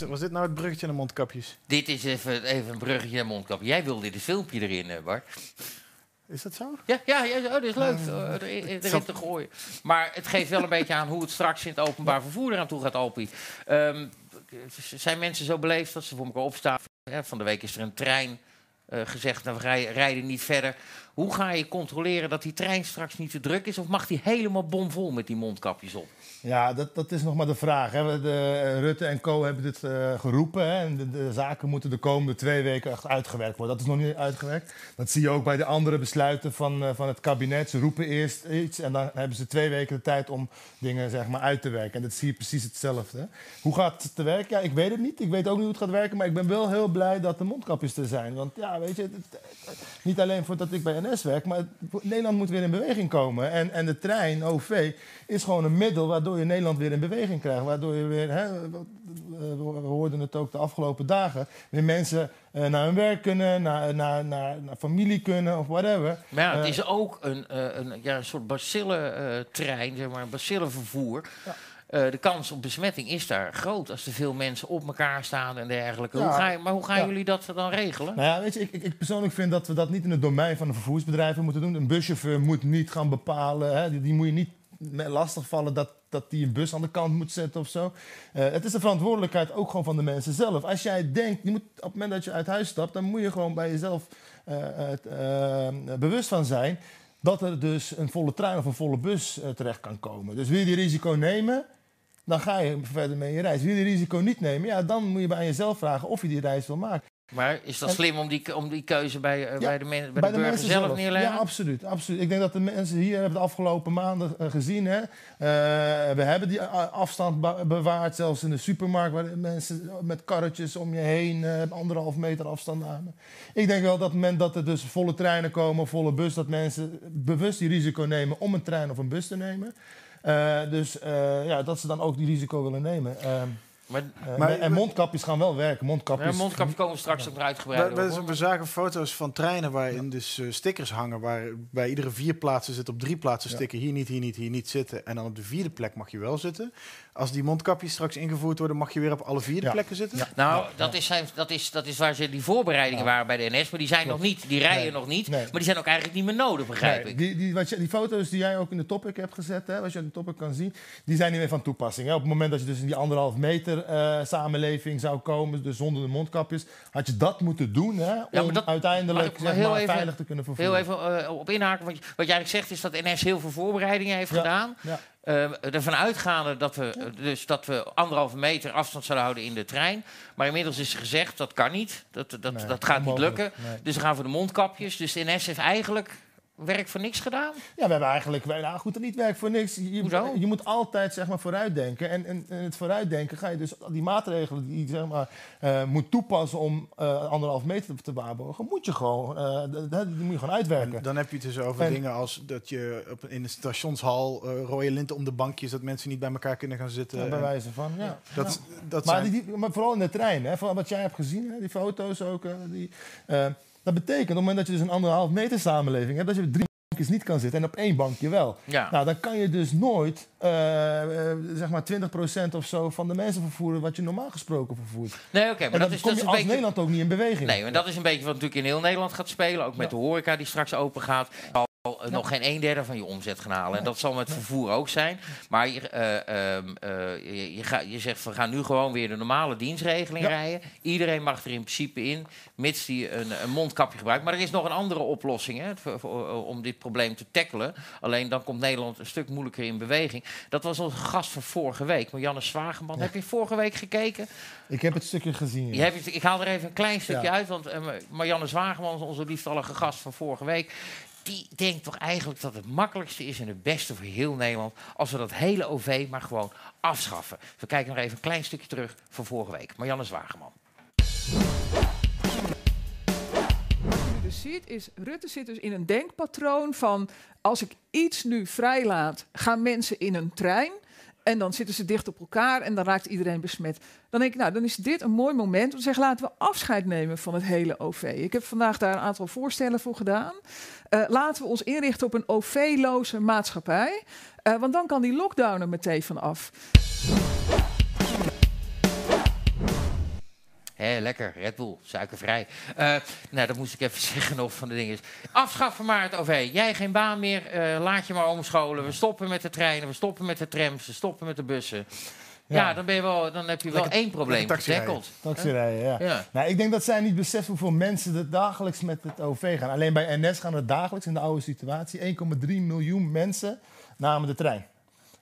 Was, was dit nou het bruggetje naar mondkapjes? Dit is even, even een bruggetje naar mondkapje. Jij wilde dit filmpje erin, eh, Bart. Is dat zo? Ja, ja, ja oh, dat is leuk eh, erin, te gooien. Maar het geeft wel een beetje aan hoe het straks in het openbaar vervoer eraan toe gaat, Opie. Ehm, zijn mensen zo beleefd dat ze voor elkaar opstaan? Van de week is er een trein gezegd, nou, we rij- rijden niet verder. Hoe ga je controleren dat die trein straks niet te druk is? Of mag die helemaal bomvol met die mondkapjes op? Ja, dat, dat is nog maar de vraag. Hè. De, eh, Rutte en Co. hebben dit eh, geroepen. Hè. En de, zaken moeten de komende twee weken echt uitgewerkt worden. Dat is nog niet uitgewerkt. Dat zie je ook bij de andere besluiten van, eh, van het kabinet. Ze roepen eerst iets en dan hebben ze twee weken de tijd om dingen zeg maar, uit te werken. En dat zie je precies hetzelfde. Hoe gaat het te werken? Ja, ik weet het niet. Ik weet ook niet hoe het gaat werken. Maar ik ben wel heel blij dat de mondkapjes er zijn. Want ja, weet je, niet alleen voordat ik bij NS maar Nederland moet weer in beweging komen. En, en de trein, OV, is gewoon een middel waardoor je Nederland weer in beweging krijgt. Waardoor je weer, hè, we hoorden het ook de afgelopen dagen, weer mensen eh, naar hun werk kunnen, naar, naar, naar, naar familie kunnen of whatever. Maar ja, het Eh, is ook een, eh, een, ja, een soort bacillentrein, zeg maar, een bacillenvervoer. Ja. Eh, de kans op besmetting is daar groot als er veel mensen op elkaar staan en dergelijke. Ja. Hoe ga je, maar hoe gaan Ja. jullie dat dan regelen? Nou ja, weet je, ik, ik, ik persoonlijk vind dat we dat niet in het domein van de vervoersbedrijven moeten doen. Een buschauffeur moet niet gaan bepalen, hè, die, die moet je niet lastigvallen dat, dat die een bus aan de kant moet zetten of zo. Eh, het is de verantwoordelijkheid ook gewoon van de mensen zelf. Als jij denkt, je moet, op het moment dat je uit huis stapt, dan moet je gewoon bij jezelf eh, bewust van zijn dat er dus een volle trein of een volle bus terecht kan komen. Dus wil je die risico nemen, dan ga je verder mee je reis. Wil je risico niet nemen, ja, dan moet je bij jezelf vragen of je die reis wil maken. Maar is dat En- slim om die, om die keuze bij, eh, bij de, men, bij Bij de, burger zelf, neerleggen? Ja, absoluut, absoluut. Ik denk dat de mensen hier hebben de afgelopen maanden eh, gezien. Hè, eh, we hebben die afstand bewaard, zelfs in de supermarkt, waar mensen met karretjes om je heen eh, anderhalf meter afstand namen. Ik denk wel dat moment dat er dus volle treinen komen, volle bus, dat mensen bewust die risico nemen om een trein of een bus te nemen. Eh, dus eh, ja, dat ze dan ook die risico willen nemen. Eh, Maar, eh, Maar- en mondkapjes gaan wel werken. Mondkapjes, ja, mondkapjes komen straks We, uitgebreid we, we zagen foto's van treinen waarin dus eh, stickers hangen. Waar bij iedere vier plaatsen zit op drie plaatsen Ja. sticker. Hier niet, hier niet, hier niet zitten. En dan op de vierde plek mag je wel zitten. Als die mondkapjes straks ingevoerd worden, mag je weer op alle vier de Ja. plekken zitten. Ja. Nou, dat, is, zijn- dat, is, dat is waar ze die voorbereidingen Ja. waren bij de NS. Maar die zijn nog niet. Die rijden Nee. nog niet. Nee. Maar die zijn ook eigenlijk niet meer nodig, begrijp Nee, ik. Die, die, wat je, die foto's die jij ook in de topic hebt gezet, hè, wat je in de topic kan zien, die zijn niet meer van toepassing. Hè. Op het moment dat je dus in die anderhalf meter meter-samenleving zou komen, dus zonder de mondkapjes, had je dat moeten doen hè, om maar dat- uiteindelijk maar- maar zeg heel maar, even- veilig te kunnen vervoeren. Heel even eh, op inhaken. Want wat jij eigenlijk zegt is dat NS heel veel voorbereidingen heeft Ja. gedaan. Ja. Eh, ervan uitgaande dat we, dus dat we anderhalve meter afstand zouden houden in de trein. Maar inmiddels is gezegd dat kan niet. Dat, dat, Nee, dat gaat niet lukken. Nee. Dus we gaan voor de mondkapjes. Dus de NS heeft eigenlijk werk voor niks gedaan. Ja, we hebben eigenlijk, wij- nou goed, niet werk voor niks. Je, Hoezo? je moet altijd zeg maar, vooruitdenken. En, en, en het vooruitdenken ga je dus die maatregelen die je zeg maar, eh, moet toepassen om eh, anderhalf meter te waarborgen, moet je gewoon, eh, die moet je gewoon uitwerken. En dan heb je het dus over En- dingen als dat je op, in de stationshal eh, rode linten om de bankjes, dat mensen niet bij elkaar kunnen gaan zitten. Ja, bij wijze van, ja. dat, dat Maar, zijn, die, die- maar vooral in de trein, hè, van wat jij hebt gezien, hè, die foto's ook. eh, die, eh, dat betekent op het moment dat je dus een anderhalf meter samenleving hebt, dat je op drie bankjes niet kan zitten en op één bankje wel. Ja. Nou, dan kan je dus nooit eh, eh, zeg maar 20% of zo van de mensen vervoeren wat je normaal gesproken vervoert. Nee, oké, en maar dan dat is, kom dat je is als beetje... Nederland ook niet in beweging. Nee, maar dat is een beetje wat natuurlijk in heel Nederland gaat spelen. Ook met de horeca die straks open gaat. Eh, nog geen een derde van je omzet gaan halen. En dat zal met vervoer ook zijn. Maar je, eh, je, je, ga- je zegt, we gaan nu gewoon weer de normale dienstregeling Ja. rijden. Iedereen mag er in principe in, mits die een, een mondkapje gebruikt. Maar er is nog een andere oplossing hè, voor- voor- om dit probleem te tackelen. Alleen dan komt Nederland een stuk moeilijker in beweging. Dat was onze gast van vorige week, Marianne Zwageman. Heb je vorige week gekeken? Ik heb het stukje gezien. Je hebt ik haal er even een klein stukje uit, want Marianne Zwageman, onze liefstallige gast van vorige week, die denkt toch eigenlijk dat het makkelijkste is en het beste voor heel Nederland als we dat hele OV maar gewoon afschaffen. We kijken nog even een klein stukje terug van vorige week. Marianne Zwageman. je ziet, is Rutte zit dus in een denkpatroon van als ik iets nu vrijlaat, gaan mensen in een trein. En dan zitten ze dicht op elkaar en dan raakt iedereen besmet. Dan denk ik, nou, dan is dit een mooi moment om te zeggen, laten we afscheid nemen van het hele OV. Ik heb vandaag daar een aantal voorstellen voor gedaan. Eh, laten we ons inrichten op een OV-loze maatschappij. Eh, want dan kan die lockdown er meteen van af. Hé, lekker, Red Bull, suikervrij. Eh, nou, dat moest ik even zeggen nog van de dingen. Afschaffen maar het OV. Jij geen baan meer, eh, laat je maar omscholen. We stoppen met de treinen, we stoppen met de trams, we stoppen met de bussen. Ja, Ja. dan, ben je wel, dan heb je wel één probleem lekker taxi rijden. getackeld. Taxirijden, ja. Ja. Nou, ik denk dat zij niet beseffen hoeveel mensen er dagelijks met het OV gaan. Alleen bij NS gaan er dagelijks in de oude situatie 1,3 miljoen mensen namen de trein.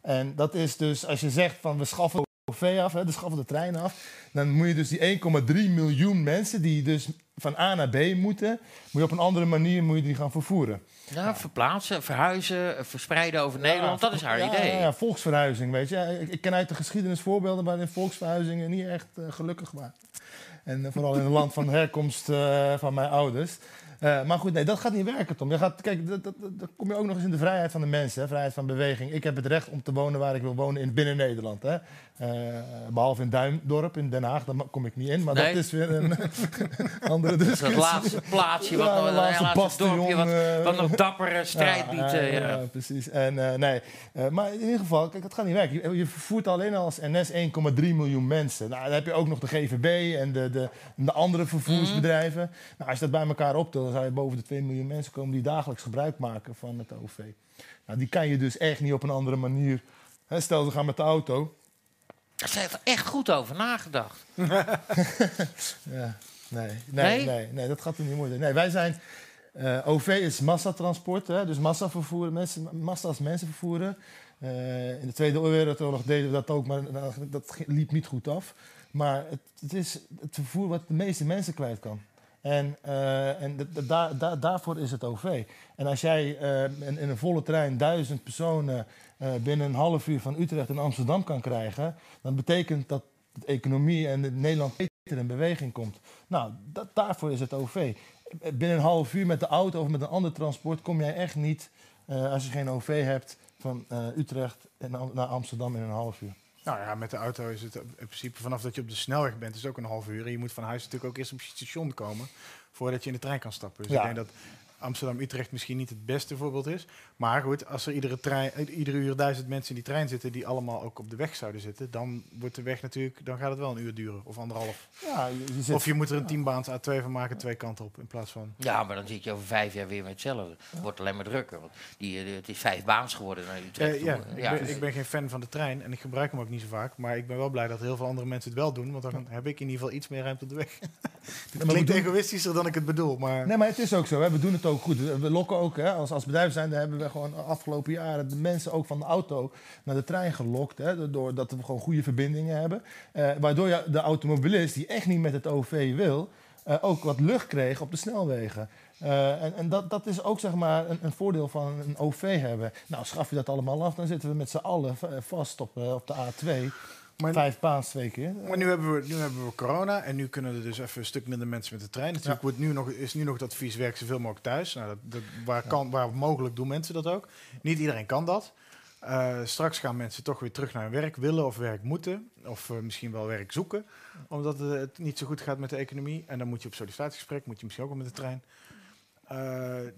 En dat is dus, als je zegt van we schaffen OV af, hè, dus schaffen de trein af, dan moet je dus die 1,3 miljoen mensen die dus van A naar B moeten, moet je op een andere manier moet je die gaan vervoeren. Ja, verplaatsen, verhuizen, verspreiden over Nederland. Dat is haar ja, idee. Ja, volksverhuizing, weet je. Ik, ik ken uit de geschiedenis voorbeelden waarin volksverhuizingen niet echt eh, gelukkig waren. En eh, vooral in het land van herkomst eh, van mijn ouders. Maar goed, nee, dat gaat niet werken, Tom. Je gaat, kijk, dat, dat, dat- dan kom je ook nog eens in de vrijheid van de mensen, hè, vrijheid van beweging. Ik heb het recht om te wonen waar ik wil wonen in binnen Nederland. Hè. Eh, behalve in Duindorp in Den Haag, daar kom ik niet in. Maar Nee. dat is weer een andere Dat discussie. laatste plaatsje, wat Ja, nog, laatste dorpje, wat, eh, wat nog dappere strijd biedt. ja, eh, ja, ja. precies. En, nee. Maar in ieder geval, kijk, dat gaat niet werken. Je, je vervoert alleen al als NS 1,3 miljoen mensen. Nou, dan heb je ook nog de GVB en de, de, de andere vervoersbedrijven. Nou, als je dat bij elkaar optelt, dan zou je boven de 2 miljoen mensen komen die dagelijks gebruik maken van het OV. Nou, die kan je dus echt niet op een andere manier. Hè, stel, ze gaan met de auto. Daar heeft er echt goed over nagedacht. Ja, nee, nee, Nee? nee? Nee, dat gaat er niet worden. Nee, wij zijn... eh, OV is massatransport, hè, dus massa vervoeren, mensen, massa's mensen vervoeren. Eh, in de Tweede Wereldoorlog deden we dat ook, maar dat, liep niet goed af. Maar het, het is het vervoer wat de meeste mensen kwijt kan. En, eh, en d- d- daar, daar, daarvoor is het OV. En als jij in, in een volle trein duizend personen binnen een half uur van Utrecht in Amsterdam kan krijgen, dan betekent dat de economie en de Nederland beter in beweging komt. Nou, dat, daarvoor is het OV. Binnen een half uur met de auto of met een ander transport kom jij echt niet, eh, als je geen OV hebt, van eh, Utrecht naar Amsterdam in een half uur. Nou ja, met de auto is het in principe vanaf dat je op de snelweg bent, is het ook een half uur. En je moet van huis natuurlijk ook eerst op je station komen voordat je in de trein kan stappen. Dus Ja. ik denk dat Amsterdam-Utrecht misschien niet het beste voorbeeld is. Maar goed, als er iedere, trein, iedere uur duizend mensen in die trein zitten die allemaal ook op de weg zouden zitten, dan wordt de weg natuurlijk, dan gaat het wel een uur duren of anderhalf. Ja, je, je zit- Of je moet er een tienbaans A2 van maken, twee kanten op in plaats van. Ja, maar dan zit je over vijf jaar weer met hetzelfde. Het wordt alleen maar drukker. Want die, eh, het is vijf baans geworden naar Utrecht. Eh, ja, ik, ben, ik ben geen fan van de trein en ik gebruik hem ook niet zo vaak. Maar ik ben wel blij dat heel veel andere mensen het wel doen. Want dan heb ik in ieder geval iets meer ruimte op de weg. Het klinkt egoïstischer dan ik het bedoel. Maar Nee, maar het is ook zo. Hè. We doen het ook goed. We lokken ook, hè, als, als bedrijf zijn, hebben we gewoon de afgelopen jaren de mensen ook van de auto naar de trein gelokt. Hè, doordat we gewoon goede verbindingen hebben. Eh, waardoor de automobilist die echt niet met het OV wil, eh, ook wat lucht kreeg op de snelwegen. Eh, en en dat, dat is ook zeg maar een, een voordeel van een OV hebben. Nou, schaf je dat allemaal af, dan zitten we met z'n allen va- vast op, eh, op de A2. Maar- Vijf keer. Maar nu hebben, we, nu hebben we corona en nu kunnen er dus even een stuk minder mensen met de trein. Natuurlijk wordt nu nog, is nu nog het advies werk zoveel mogelijk thuis. Nou, dat, dat- waar, kan, waar mogelijk doen mensen dat ook. Niet iedereen kan dat. Eh, straks gaan mensen toch weer terug naar hun werk willen of werk moeten. Of eh, misschien wel werk zoeken. Omdat het, het niet zo goed gaat met de economie. En dan moet je op sollicitatiegesprek, moet je misschien ook wel met de trein. Eh,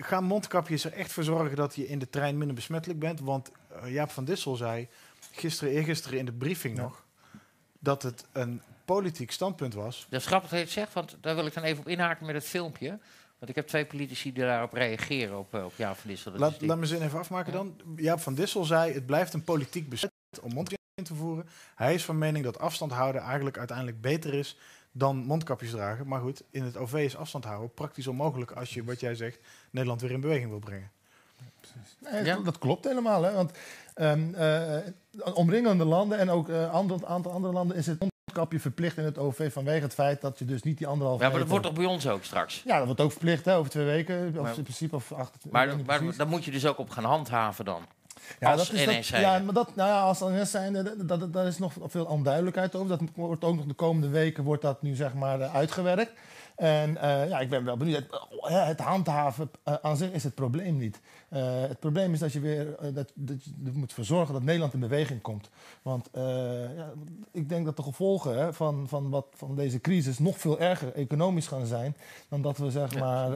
gaan mondkapjes er echt voor zorgen dat je in de trein minder besmettelijk bent? Want Jaap van Dissel zei gisteren, eergisteren in de briefing Ja. nog dat het een politiek standpunt was. Dat is grappig dat je het zegt, want daar wil ik dan even op inhaken met het filmpje. Want ik heb twee politici die daarop reageren, op, eh, op Jaap van Dissel. Laat, laat me zin even afmaken dan. Jaap van Dissel zei, het blijft een politiek besluit om mondkapjes in te voeren. Hij is van mening dat afstand houden eigenlijk uiteindelijk beter is dan mondkapjes dragen. Maar goed, in het OV is afstand houden praktisch onmogelijk als je, wat jij zegt, Nederland weer in beweging wil brengen. Nee, Ja. Dat klopt helemaal. Hè? Want ehm, eh, omringende landen en ook een ander, aantal andere landen is het mondkapje verplicht in het OV vanwege het feit dat je dus niet die anderhalve ja, maar dat wordt toch bij ons ook straks? Ja, dat wordt ook verplicht hè, over twee weken. Of Maar- in principe of acht. Maar, maar daar moet je dus ook op gaan handhaven dan. ja, als dat is NS dat, ja, maar dat, nou ja, als NS zijn, eh, dat, dat, daar is nog veel onduidelijkheid over. Dat wordt ook nog de komende weken wordt dat nu zeg maar eh, uitgewerkt. En eh, ja, ik ben wel benieuwd. Het, eh, het handhaven eh, aan zich is het probleem niet. Eh, het probleem is dat je weer dat, dat je er moet voor zorgen dat Nederland in beweging komt. Want ja, ik denk dat de gevolgen hè, van, van, wat, van deze crisis nog veel erger economisch gaan zijn dan dat we zeg maar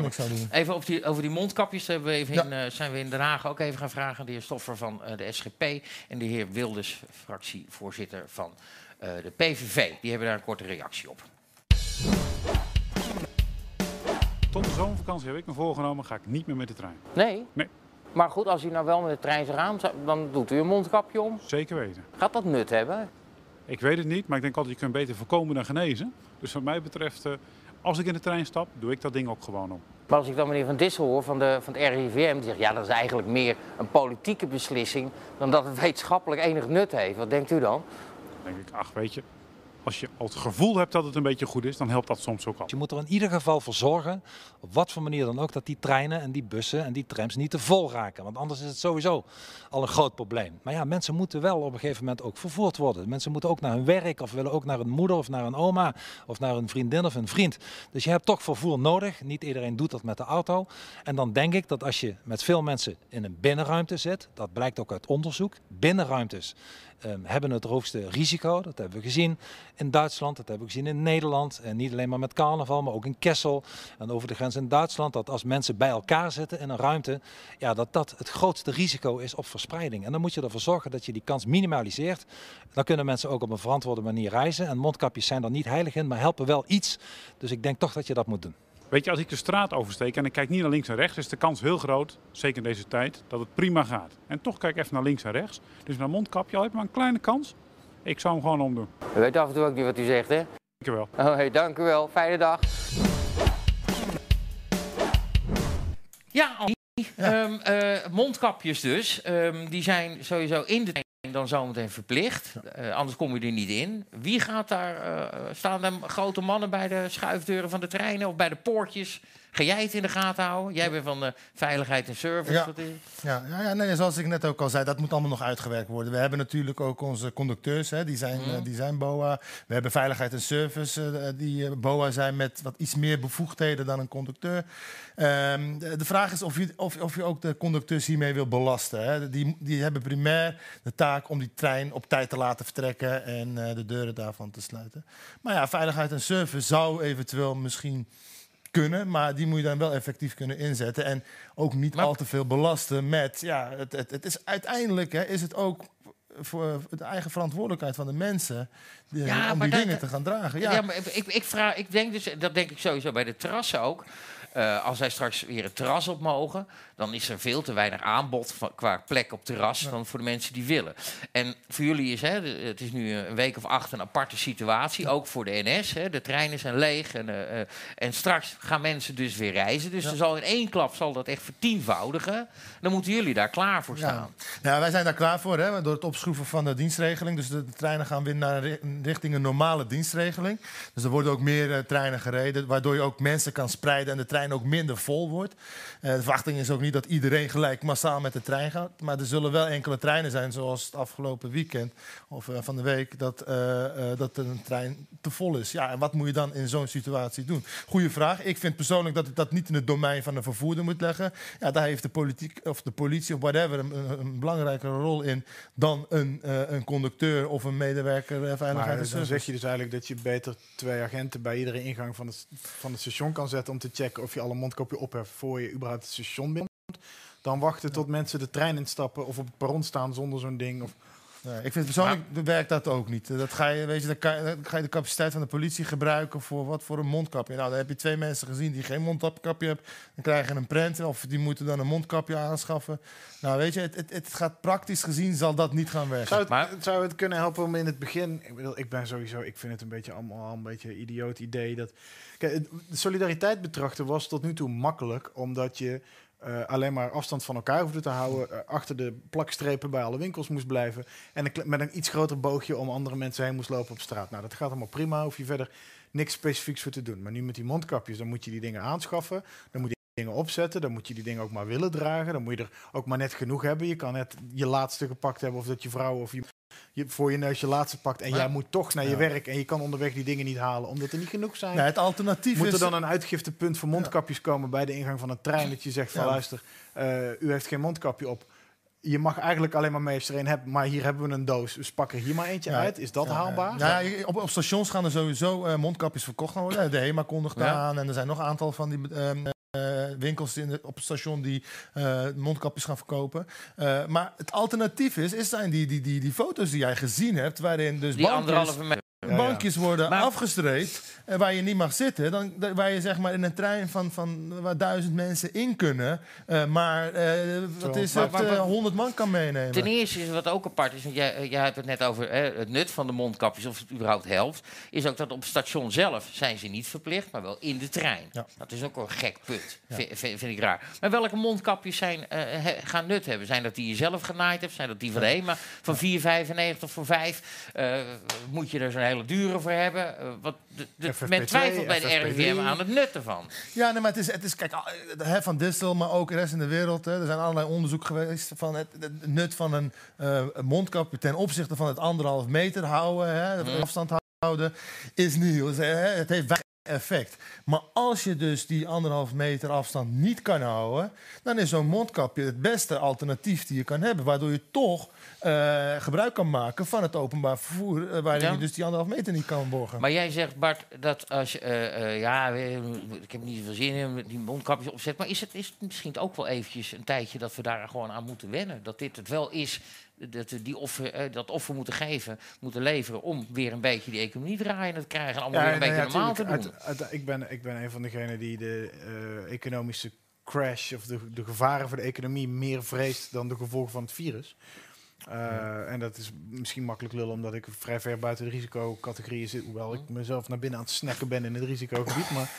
niks zouden doen. Even op die, over die mondkapjes hebben we even Ja. in, zijn we in Den Haag ook even gaan vragen. De heer Stoffer van de SGP en de heer Wilders, fractievoorzitter van de PVV. Die hebben daar een korte reactie op. Tot de zomervakantie heb ik me voorgenomen, ga ik niet meer met de trein. Nee? Nee. Maar goed, als u nou wel met de trein zou gaan, dan doet u een mondkapje om. Zeker weten. Gaat dat nut hebben? Ik weet het niet, maar ik denk altijd je kunt beter voorkomen dan genezen. Dus wat mij betreft, eh, als ik in de trein stap, doe ik dat ding ook gewoon om. Maar als ik dan meneer Van Dissel hoor van, de, van het RIVM, die zegt ja, dat is eigenlijk meer een politieke beslissing dan dat het wetenschappelijk enig nut heeft. Wat denkt u dan? Dan denk ik, ach weet je, als je al het gevoel hebt dat het een beetje goed is, dan helpt dat soms ook al. Je moet er in ieder geval voor zorgen, op wat voor manier dan ook, dat die treinen en die bussen en die trams niet te vol raken. Want anders is het sowieso al een groot probleem. Maar ja, mensen moeten wel op een gegeven moment ook vervoerd worden. Mensen moeten ook naar hun werk of willen ook naar een moeder of naar een oma of naar een vriendin of een vriend. Dus je hebt toch vervoer nodig. Niet iedereen doet dat met de auto. En dan denk ik dat als je met veel mensen in een binnenruimte zit, dat blijkt ook uit onderzoek, binnenruimtes ehm, hebben het hoogste risico. Dat hebben we gezien in Duitsland, dat hebben we gezien in Nederland. En niet alleen maar met carnaval, maar ook in Kessel en over de grens in Duitsland. Dat als mensen bij elkaar zitten in een ruimte, ja, dat dat het grootste risico is op verspreiding. En dan moet je ervoor zorgen dat je die kans minimaliseert. Dan kunnen mensen ook op een verantwoorde manier reizen. En mondkapjes zijn er niet heilig in, maar helpen wel iets. Dus ik denk toch dat je dat moet doen. Weet je, als ik de straat oversteek en ik kijk niet naar links en rechts, is de kans heel groot, zeker in deze tijd, dat het prima gaat. En toch kijk ik even naar links en rechts. Dus naar mondkapje, al heb je maar een kleine kans. Ik zou hem gewoon omdoen. U weet af en toe ook niet wat u zegt, hè? Dankjewel. Oh, hey, dank u wel. Fijne dag. Ja, Annie, ehm, eh, mondkapjes dus. Ehm, die zijn sowieso in de dan zometeen verplicht. Eh, anders kom je er niet in. Wie gaat daar... eh, staan er grote mannen bij de schuifdeuren van de treinen of bij de poortjes? Ga jij het in de gaten houden? Jij bent van de veiligheid en service. Ja. Ja, ja, ja nee, zoals ik net ook al zei, dat moet allemaal nog uitgewerkt worden. We hebben natuurlijk ook onze conducteurs, hè, die, zijn, Mhm. eh, die zijn BOA. We hebben veiligheid en service, eh, die eh, BOA zijn met wat iets meer bevoegdheden dan een conducteur. Ehm, de, de vraag is of je, of, of je ook de conducteurs hiermee wil belasten. Hè. Die, die hebben primair de taak om die trein op tijd te laten vertrekken en eh, de deuren daarvan te sluiten. Maar ja, veiligheid en service zou eventueel misschien kunnen, maar die moet je dan wel effectief kunnen inzetten. En ook niet Maar- al te veel belasten met. Ja, het, het, het is uiteindelijk hè, is het ook voor de eigen verantwoordelijkheid van de mensen Ja, om die dat- dingen te gaan dragen. Ja, Ja, maar ik, ik, vraag, ik denk dus, dat denk ik sowieso bij de terrassen ook. Eh, als wij straks weer het terras op mogen, dan is er veel te weinig aanbod van, qua plek op terras dan voor de mensen die willen. En voor jullie is hè, het is nu een week of acht een aparte situatie, ook voor de NS. Hè, de treinen zijn leeg en, eh, eh, en straks gaan mensen dus weer reizen. Dus er zal in één klap zal dat echt vertienvoudigen. Dan moeten jullie daar klaar voor staan. Ja, wij zijn daar klaar voor hè, door het opschroeven van de dienstregeling. Dus de, de treinen gaan weer naar ri- richting een normale dienstregeling. Dus er worden ook meer treinen gereden, waardoor je ook mensen kan spreiden en de trein ook minder vol wordt. Eh, de verwachting is ook niet dat iedereen gelijk massaal met de trein gaat. Maar er zullen wel enkele treinen zijn, zoals het afgelopen weekend of eh, van de week, dat, eh, dat een trein te vol is. Ja, en wat moet je dan in zo'n situatie doen? Goeie vraag. Ik vind persoonlijk dat ik dat niet in het domein van de vervoerder moet leggen. Ja, daar heeft de politiek of de politie of whatever een, belangrijkere rol in dan een, een conducteur of een medewerker veiligheid Maar dan zeg je dus eigenlijk dat je beter twee agenten bij iedere ingang van het, van het station kan zetten om te checken of je alle mondkapje op hebt voor je überhaupt het station binnenkomt. Dan wachten tot mensen de trein instappen of op het perron staan zonder zo'n ding. Of, Nee, ik vind persoonlijk werkt dat ook niet. Dat ga je, weet je, dan, kan je- dan ga je de capaciteit van de politie gebruiken voor wat voor een mondkapje. Nou, dan heb je twee mensen gezien die geen mondkapje hebben. Dan krijgen een prent of die moeten dan een mondkapje aanschaffen. Nou, weet je, het, het, het gaat praktisch gezien zal dat niet gaan werken. zou, het, Maar- zou het kunnen helpen om in het begin... Ik, bedoel, ik ben sowieso... Ik vind het een beetje allemaal een beetje een idioot idee. Dat, kijk, solidariteit betrachten was tot nu toe makkelijk. Omdat je eh, alleen maar afstand van elkaar hoefde te houden. eh, achter de plakstrepen bij alle winkels moest blijven. En met een iets groter boogje om andere mensen heen moest lopen op straat. Nou, dat gaat allemaal prima. Hoef je verder niks specifieks voor te doen. Maar nu met die mondkapjes, dan moet je die dingen aanschaffen. Dan moet je die dingen opzetten. Dan moet je die dingen ook maar willen dragen. Dan moet je er ook maar net genoeg hebben. Je kan net je laatste gepakt hebben. Of dat je vrouw of je, je voor je neus je laatste pakt. En jij moet toch naar je Ja. werk. En je kan onderweg die dingen niet halen. Omdat er niet genoeg zijn. Het alternatief Moet is... er dan een uitgiftepunt voor mondkapjes komen bij de ingang van een trein? Dat je zegt van luister, eh, u heeft geen mondkapje op. Je mag eigenlijk alleen maar mee als je er een hebt, maar hier hebben we een doos. Dus pak er hier maar eentje uit. Is dat haalbaar? ja. Op, op stations gaan er sowieso eh, mondkapjes verkocht worden. De HEMA kondigt aan. En er zijn nog een aantal van die ehm, eh, winkels in de- op het station die eh, mondkapjes gaan verkopen. Eh, maar het alternatief is, is zijn die, die, die, die foto's die jij gezien hebt... waarin dus Die anderhalve meter. Ja. bankjes worden Maar- afgestreept... en waar je niet mag zitten. Dan, da- waar je zeg maar in een trein van, van waar duizend mensen in kunnen... eh, maar eh, wat is Maar- het, eh, 100 man kan meenemen. Ten eerste is wat ook apart is, want jij, eh, jij hebt het net over hè, het nut van de mondkapjes, of het überhaupt helpt, is ook dat op het station zelf zijn ze niet verplicht, maar wel in de trein. Ja. Dat is ook een gek punt, vind, vind, vind ik raar. Maar welke mondkapjes zijn, eh, he- gaan nut hebben? Zijn dat die je zelf genaaid hebt? Zijn dat die van de HEMA van 4,95 voor 5? Eh, moet je er zo'n hele dure voor hebben? Eh, wat, de, de- FFP2, men twijfelt bij de FFP3. RIVM aan het nut ervan. Ja, nee, maar het is, het is kijk, eh, van Distel, maar ook de rest in de wereld. Hè, er zijn allerlei onderzoek geweest van het, het nut van een, eh, een mondkapje ten opzichte van het anderhalf meter houden, hè, Mm. afstand houden, is nieuw. Het heeft effect. Maar als je dus die anderhalf meter afstand niet kan houden, dan is zo'n mondkapje het beste alternatief die je kan hebben. Waardoor je toch eh, gebruik kan maken van het openbaar vervoer, eh, waarin Ja. je dus die anderhalf meter niet kan borgen. Maar jij zegt, Bart, dat als je... eh, ja, ik heb niet zoveel zin in die mondkapjes opzet. Maar is het, is het misschien ook wel eventjes een tijdje dat we daar gewoon aan moeten wennen? Dat dit het wel is, dat die offer, eh, dat offer moeten geven, moeten leveren... om weer een beetje die economie draaiende te krijgen... en allemaal weer een nee, beetje ja, normaal te doen. Uit- uit- ik, ben, ik ben een van degenen die de eh, economische crash of de, de gevaren voor de economie meer vreest dan de gevolgen van het virus. Eh, En dat is misschien makkelijk lullen omdat ik vrij ver buiten de risicocategorieën zit. Hoewel ik mezelf naar binnen aan het snacken ben in het risicogebied. Maar,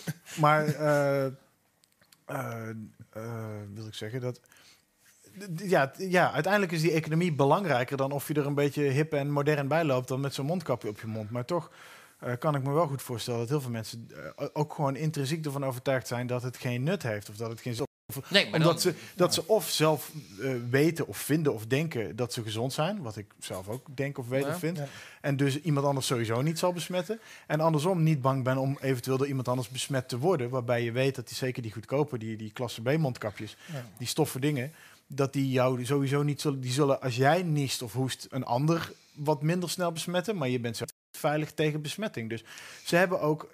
maar wil ik zeggen dat. Ja, ja, uiteindelijk is die economie belangrijker dan of je er een beetje hip en modern bij loopt dan met zo'n mondkapje op je mond. Maar toch eh, kan ik me wel goed voorstellen dat heel veel mensen eh, ook gewoon intrinsiek ervan overtuigd zijn dat het geen nut heeft of dat het geen zin Nee, maar omdat dan, ze, dat ze of zelf eh, weten of vinden of denken dat ze gezond zijn, wat ik zelf ook denk of weet Ja. of vind, Ja. en dus iemand anders sowieso niet zal besmetten. En andersom niet bang ben om eventueel door iemand anders besmet te worden, waarbij je weet dat die zeker die goedkope, die, die klasse B mondkapjes, Ja. die stoffen dingen, dat die jou sowieso niet zullen, die zullen als jij niest of hoest een ander wat minder snel besmetten, maar je bent zelf veilig tegen besmetting. Dus ze hebben ook,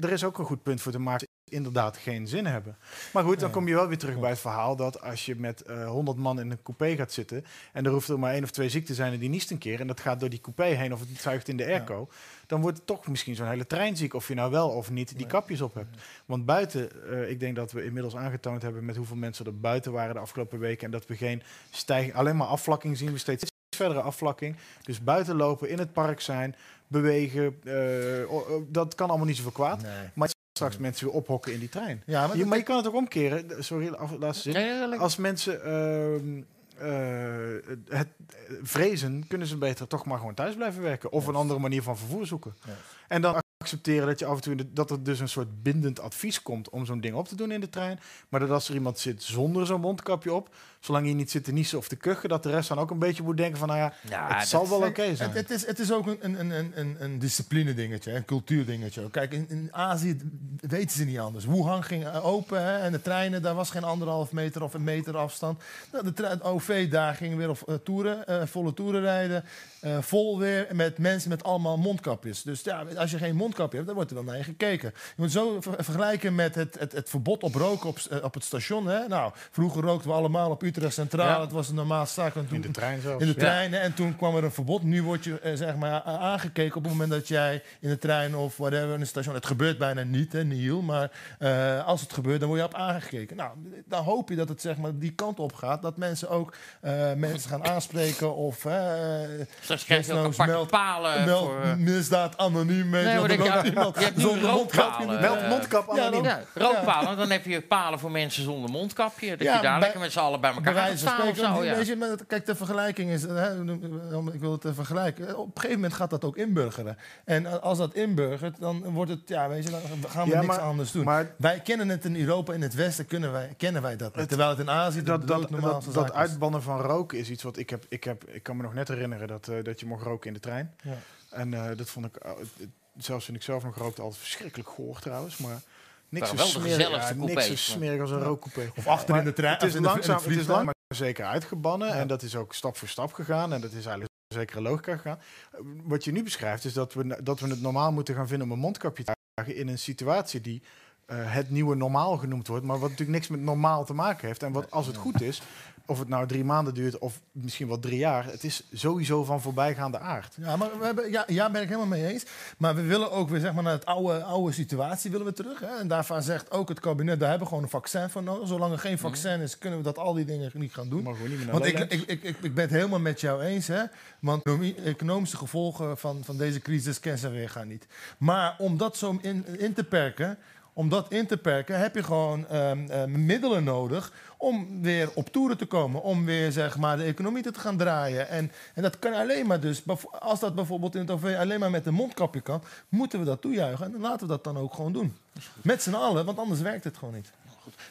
er is ook een goed punt voor te maken. Inderdaad geen zin hebben. Maar goed, dan kom je wel weer terug bij het verhaal dat als je met eh 100 man in een coupé gaat zitten en er hoeft er maar één of twee ziek te zijn en die niest een keer en dat gaat door die coupé heen of het zuigt in de airco, dan wordt het toch misschien zo'n hele trein ziek of je nou wel of niet die kapjes op hebt. Want buiten, eh, ik denk dat we inmiddels aangetoond hebben met hoeveel mensen er buiten waren de afgelopen weken en dat we geen stijging, alleen maar afvlakking zien, we steeds verdere afvlakking. Dus buiten lopen, in het park zijn, bewegen, eh, dat kan allemaal niet zoveel kwaad. Nee. Maar straks mensen weer ophokken in die trein. Ja, maar, Je, maar je kan het ook omkeren. Sorry, af, laatste zin. Ja, ja, lekker. Als mensen ehm, eh, het eh, vrezen, kunnen ze beter toch maar gewoon thuis blijven werken. Of een andere manier van vervoer zoeken. Ja. En dan accepteren dat je af en toe de- dat er dus een soort bindend advies komt om zo'n ding op te doen in de trein. Maar dat als er iemand zit zonder zo'n mondkapje op, zolang je niet zit te niezen of te kuchen, dat de rest dan ook een beetje moet denken van, nou ja, Ja, het zal wel oké zijn. Het, het, is, het is ook een, een, een, een, een discipline dingetje, een cultuurdingetje. Kijk, in, in Azië weten ze niet anders. Wuhan ging eh, open hè, en de treinen, daar was geen anderhalf meter of een meter afstand. Nou, de het OV daar ging weer op eh, toeren, eh, volle toeren rijden. eh, vol weer met mensen met allemaal mondkapjes. Dus ja, als je geen mondkapje hebt, dan wordt er wel naar je gekeken. Je moet zo ver- vergelijken met het, het, het verbod op roken op, op het station. Hè? Nou, vroeger rookten we allemaal op Utrecht Centraal. Ja. Het was een normaal zaak. En In toen- de trein zelfs. in de Ja. treinen. En toen kwam er een verbod. Nu word je eh, zeg maar aangekeken op het moment dat jij in de trein of whatever in een station. Het gebeurt bijna niet, hè, Niel. Maar eh, als het gebeurt, dan word je op aangekeken. Nou, dan hoop je dat het zeg maar die kant op gaat. Dat mensen ook eh, mensen gaan aanspreken of. eh, Straks krijg je ook meld- palen meld voor... misdaad anoniem. Weet Nee, je, er je- loopt iemand je hebt nu zonder mondkapje trein. Meld mondkap Ja, anoniem. Ja, rookpalen. Dan heb je palen voor mensen zonder mondkapje. Dat Ja, je daar bij- lekker met z'n allen bij Bij elkaar gaat wijze van staan of spreken. zo. Ja. weet je, maar kijk, de vergelijking is. Hè, ik wil het vergelijken. Op een gegeven moment gaat dat ook inburgeren. En als dat inburgert, dan wordt het. Ja, weet je, dan gaan we Ja, niks maar- anders doen. Maar wij kennen het in Europa, in het Westen, kunnen wij, kennen wij dat niet. Terwijl het in Azië dat, dat, dat, dat uitbannen van roken is iets wat ik heb. Ik, heb, ik kan me nog net herinneren dat, eh, dat je mocht roken in de trein. Ja. En eh, dat vond ik, eh, zelfs toen ik zelf nog rookte, altijd verschrikkelijk goor trouwens. Maar niks zo smerig, ja, niks zo smerig als een rookcoupé. Of achter in de trein. Het is langzaam, het is lang maar zeker uitgebannen. Ja. En dat is ook stap voor stap gegaan. En dat is eigenlijk een zekere logica gegaan. Wat je nu beschrijft is dat we, dat we het normaal moeten gaan vinden om een mondkapje te dragen in een situatie die eh, het nieuwe normaal genoemd wordt. Maar wat natuurlijk niks met normaal te maken heeft. En wat als het goed is, of het nou drie maanden duurt of misschien wel drie jaar. Het is sowieso van voorbijgaande aard. Ja, maar we hebben, ja, ja, ben ik helemaal mee eens. Maar we willen ook weer zeg maar, naar het oude, oude situatie willen we terug. Hè? En daarvan zegt ook het kabinet, daar hebben we gewoon een vaccin voor nodig. Zolang er geen vaccin is, kunnen we dat al die dingen niet gaan doen. Niet meer Want ik, ik, ik, ik, ik ben het helemaal met jou eens. Hè? Want economische gevolgen van, van deze crisis kennen ze weer gaan niet. Maar om dat zo in, in te perken... Om dat in te perken heb je gewoon ehm, eh, middelen nodig om weer op toeren te komen. Om weer zeg maar, de economie te gaan draaien. En, en dat kan alleen maar dus, als dat bijvoorbeeld in het OV alleen maar met een mondkapje kan, moeten we dat toejuichen. En dan laten we dat dan ook gewoon doen. Met z'n allen, want anders werkt het gewoon niet.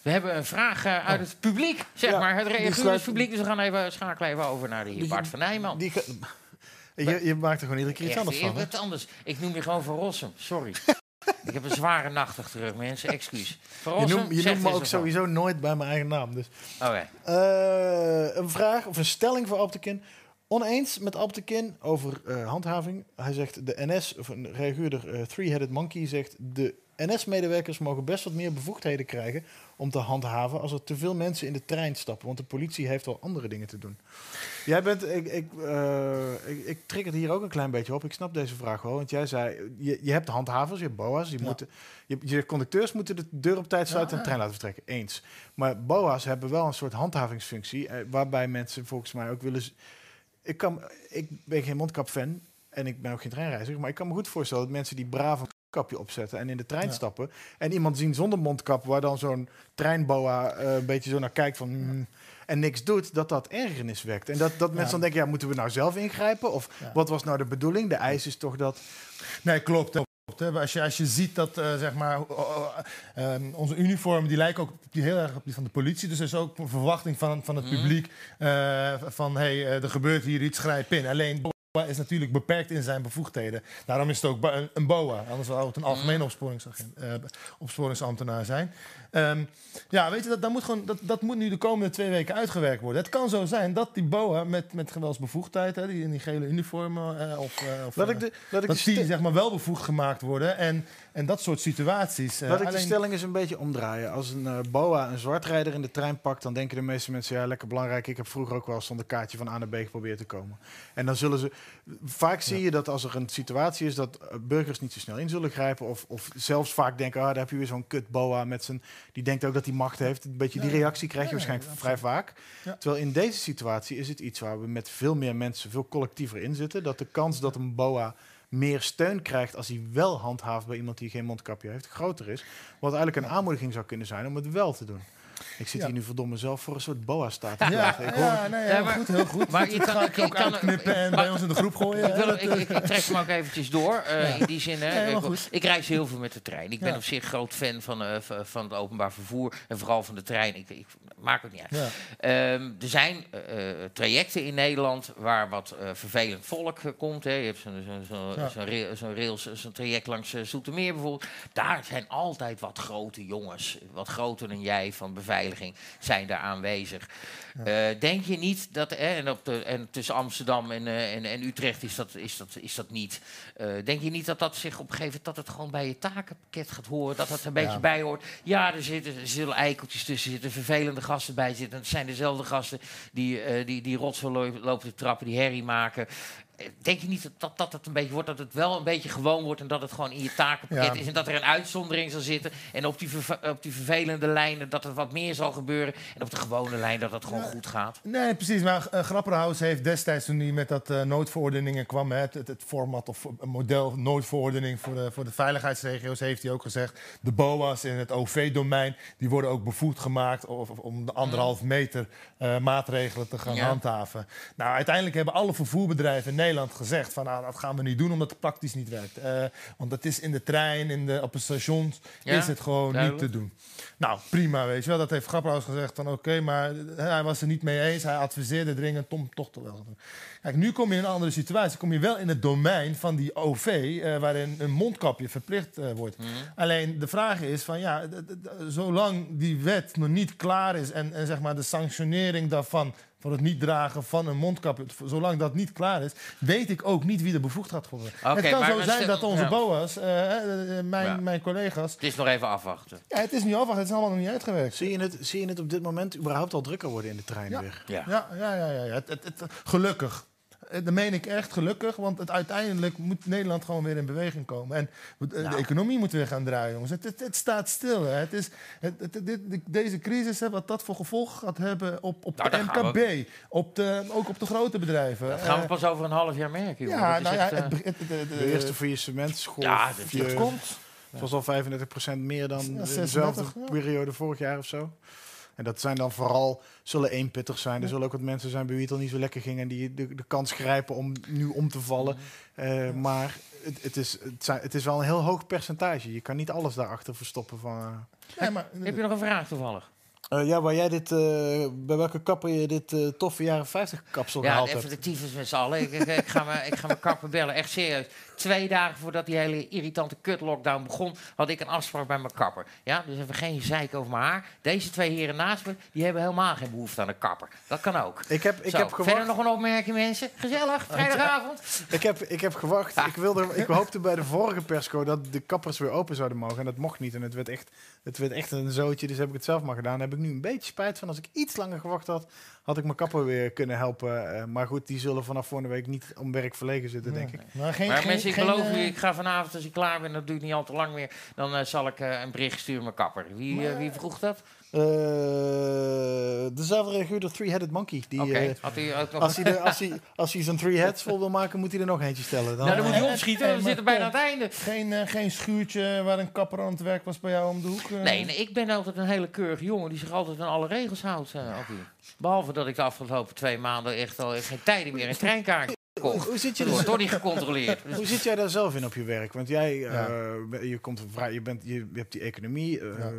We hebben een vraag eh, uit het publiek, zeg Ja, maar. Het die reageert sluit- publiek, dus we gaan even schakelen even over naar die Bart van Nijman. Die je, je maakt er gewoon iedere keer iets anders van. hè? Wat anders. Ik noem je gewoon Van Rossum, sorry. ik heb een zware nacht achter de rug, mensen, excuus. Je noemt, je noemt me ook sowieso nooit bij mijn eigen naam. Dus. Oké. Eh, een vraag of een stelling voor Alptekin. Oneens met Alptekin over eh, handhaving. Hij zegt de NS, of een reaguurder eh, Three-Headed Monkey zegt... de NS-medewerkers mogen best wat meer bevoegdheden krijgen om te handhaven als er te veel mensen in de trein stappen. Want de politie heeft al andere dingen te doen. Jij bent, ik, ik, eh, ik, ik trek het hier ook een klein beetje op. Ik snap deze vraag wel. Want jij zei, je, je hebt handhavers, je hebt boa's. Die Ja. moeten, je, je conducteurs moeten de deur op tijd sluiten en de trein laten vertrekken. Eens. Maar boa's hebben wel een soort handhavingsfunctie. eh, waarbij mensen volgens mij ook willen... Ik, kan, ik ben geen mondkap-fan en ik ben ook geen treinreiziger. Maar ik kan me goed voorstellen dat mensen die braaf een mondkapje opzetten en in de trein Ja. stappen. En iemand zien zonder mondkap, waar dan zo'n treinboa eh, een beetje zo naar kijkt van... hmm, en niks doet, dat dat ergernis wekt. En dat, dat mensen dan denken, ja, moeten we nou zelf ingrijpen? Of Ja. wat was nou de bedoeling? De eis is toch dat... Nee, klopt. Als je, als je ziet dat eh, zeg maar, ehm, onze uniformen die lijken ook die, heel erg op die van de politie. Dus er is ook een verwachting van, van het Mhm. publiek eh, van hey, er gebeurt hier iets, grijp in. Alleen is natuurlijk beperkt in zijn bevoegdheden. Daarom is het ook een, BOA. Anders zou het een Mhm. algemene opsporingsagent, eh, opsporingsambtenaar zijn. Ehm, ja, weet je, dat, dat, moet gewoon, dat, dat moet nu de komende twee weken uitgewerkt worden. Het kan zo zijn dat die BOA met, met geweldsbevoegdheid, hè, die in die gele uniformen eh, of, eh, of eh, ik de, ik dat de die zeg maar wel bevoegd gemaakt worden. En, En dat soort situaties. eh, Laat ik de stelling eens een beetje omdraaien. Als een eh, boa een zwartrijder in de trein pakt, dan denken de meeste mensen, ja, lekker belangrijk. Ik heb vroeger ook wel eens zonder kaartje van A naar B geprobeerd te komen. En dan zullen ze. Vaak zie je dat als er een situatie is dat eh, burgers niet zo snel in zullen grijpen. Of, of zelfs vaak denken, ah, daar heb je weer zo'n kut boa met zijn. Die denkt ook dat hij macht heeft. Een beetje die reactie krijg je waarschijnlijk vrij vaak. Terwijl in deze situatie is het iets waar we met veel meer mensen, veel collectiever in zitten. Dat de kans dat een boa meer steun krijgt als hij wel handhaaft bij iemand die geen mondkapje heeft, groter is. Wat eigenlijk een aanmoediging zou kunnen zijn om het wel te doen. Ik zit Ja. hier nu verdomme zelf voor een soort boa-staat. Ja. Ik hoor ja, nee, heel Ja, maar- goed, heel goed. maar je kan- ga ik ook kan- uitknippen en maar- bij ons in de groep gooien. Ik, wil, hè, ik, dat, ik, ik trek hem ook eventjes door. eh, Ja. In die zin, hè. Ik, reis heel veel met de trein. Ik ben op zich groot fan van, eh, van het openbaar vervoer. En vooral van de trein. Ik, ik maakt het niet uit. ja. Ehm, er zijn eh, eh, trajecten in Nederland waar wat eh, vervelend volk eh, komt. Hè. Je hebt zo'n zo'n zo'n Ja. zo'n rail- zo'n rails, zo'n traject langs eh, Zoetermeer bijvoorbeeld. Daar zijn altijd wat grote jongens, wat groter dan jij van beveiliging, zijn daar aanwezig. Eh, denk je niet dat, eh, en, op de, en tussen Amsterdam en, eh, en, en Utrecht is dat, is dat, is dat niet. Eh, denk je niet dat dat zich op een gegeven moment, dat het gewoon bij je takenpakket gaat horen, dat dat er een beetje Ja. bij hoort? Ja, er, zitten, er zullen eikeltjes tussen zitten, vervelende gasten bij zitten. Het zijn dezelfde gasten die, die, die rotzooi lo- lopen te trappen, die herrie maken. Denk je niet dat, dat dat het een beetje wordt, dat het wel een beetje gewoon wordt en dat het gewoon in je takenpakket Ja. is en dat er een uitzondering zal zitten en op die, op die vervelende lijnen dat er wat meer zal gebeuren en op de gewone lijn dat het gewoon goed gaat? Nee, precies. Maar uh, Grapperhaus heeft destijds toen hij met dat eh, noodverordeningen kwam, hè, het, het, het format of model noodverordening voor de, voor de veiligheidsregio's, heeft hij ook gezegd. De BOA's in het OV-domein, die worden ook bevoegd gemaakt of, of om de anderhalf meter eh, maatregelen te gaan Ja. handhaven. Nou, uiteindelijk hebben alle vervoerbedrijven in Nederland gezegd van nou, dat gaan we niet doen omdat het praktisch niet werkt. Eh, want het is in de trein, in de, op de stations, Ja, is het gewoon duidelijk. niet te doen. Nou, prima, weet je wel. Dat heeft Grapperhaus gezegd van oké, maar hij was er niet mee eens. Hij adviseerde dringend om toch te wel. Kijk, nu kom je in een andere situatie. Kom je wel in het domein van die OV, eh, waarin een mondkapje verplicht eh, wordt. Mhm. Alleen de vraag is van ja, zolang die wet nog niet klaar is en, en zeg maar de sanctionering daarvan voor het niet dragen van een mondkapje, zolang dat niet klaar is, weet ik ook niet wie er bevoegd gaat worden. Het kan zo zijn dat onze ja. BOA's, eh, eh, mijn, Ja. mijn collega's, Het is nog even afwachten. ja, het is nu afwachten, het is allemaal nog niet uitgewerkt. Zie je, het, zie je het op dit moment überhaupt al drukker worden in de trein Ja. weer? Ja. Ja, ja, ja. ja, ja. Het, het, het- gelukkig. Eh, Dat meen ik echt gelukkig, want het, uiteindelijk moet Nederland gewoon weer in beweging komen. En eh, Nou. de economie moet weer gaan draaien, jongens. Het, het, het staat stil. Hè. Het is, het, het- dit, deze crisis, hè, wat dat voor gevolgen gaat hebben op, op Nou, de MKB, op de, ook op de grote bedrijven. Dat gaan we Eh, pas over een half jaar merken. jongen. ja, Dat is nou ja, echt, het, be- het, het- het- De eerste faillissementsgolf. Ja, dat- komt. Het was al 35% meer dan Ja, in 36, dezelfde ja. periode vorig jaar of zo. En dat zijn dan vooral, zullen eenpittig zijn. Er zullen ook wat mensen zijn bij wie het al niet zo lekker ging en die de, de kans grijpen om nu om te vallen. Eh, maar het, het, is, het, zijn, het is wel een heel hoog percentage. Je kan niet alles daarachter verstoppen van. eh, Nee, maar, Heb je nog een vraag toevallig? Eh, ja, waar jij dit, eh, bij welke kapper je dit eh, toffe jaren 50 kapsel Ja, gehaald even hebt. de tyfus met z'n allen. Ik, ga me- ik ga mijn kapper bellen, echt serieus. Twee dagen voordat die hele irritante kut-lockdown begon, had ik een afspraak bij mijn kapper. Ja, dus even geen zeik over mijn haar. Deze twee heren naast me, die hebben helemaal geen behoefte aan een kapper. Dat kan ook. Ik heb, ik Zo, heb verder gewacht. nog een opmerking, mensen? Gezellig, vrijdagavond. Ik heb, ik heb gewacht. Ik, wilde, ik hoopte bij de vorige persco dat de kappers weer open zouden mogen. En dat mocht niet. En het werd echt, het werd echt een zootje. Dus heb ik het zelf maar gedaan. Heb ik nu een beetje spijt van. Als ik iets langer gewacht had, had ik mijn kapper weer kunnen helpen. Eh, maar goed, die zullen vanaf volgende week niet om werk verlegen zitten, denk ik. maar geen, Maar geen, mensen, ik geen, beloof eh, u, ik ga vanavond als ik klaar ben, dat duurt niet al te lang meer, dan eh, zal ik een bericht sturen mijn kapper. Wie, wie vroeg dat? Eh, dezelfde reaguurder Three-Headed Monkey. Die, eh, had u ook nog... als hij, als, hij, als hij zijn three heads vol wil maken, moet hij er nog eentje stellen. Dan, nou, dan moet hij opschieten, eh, we maar zitten bijna aan het einde. Geen, eh, geen schuurtje waar een kapper aan het werk was bij jou om de hoek? Nee, nee, ik ben altijd een hele keurige jongen die zich altijd aan alle regels houdt. eh. Behalve dat ik de afgelopen twee maanden echt al geen tijden meer een treinkaart hoe, zit je Dat wordt toch niet gecontroleerd. Dus- hoe zit jij daar zelf in op je werk? Want jij, Ja. eh, je, komt vrij, je, bent, je, je hebt die economie, eh, Ja.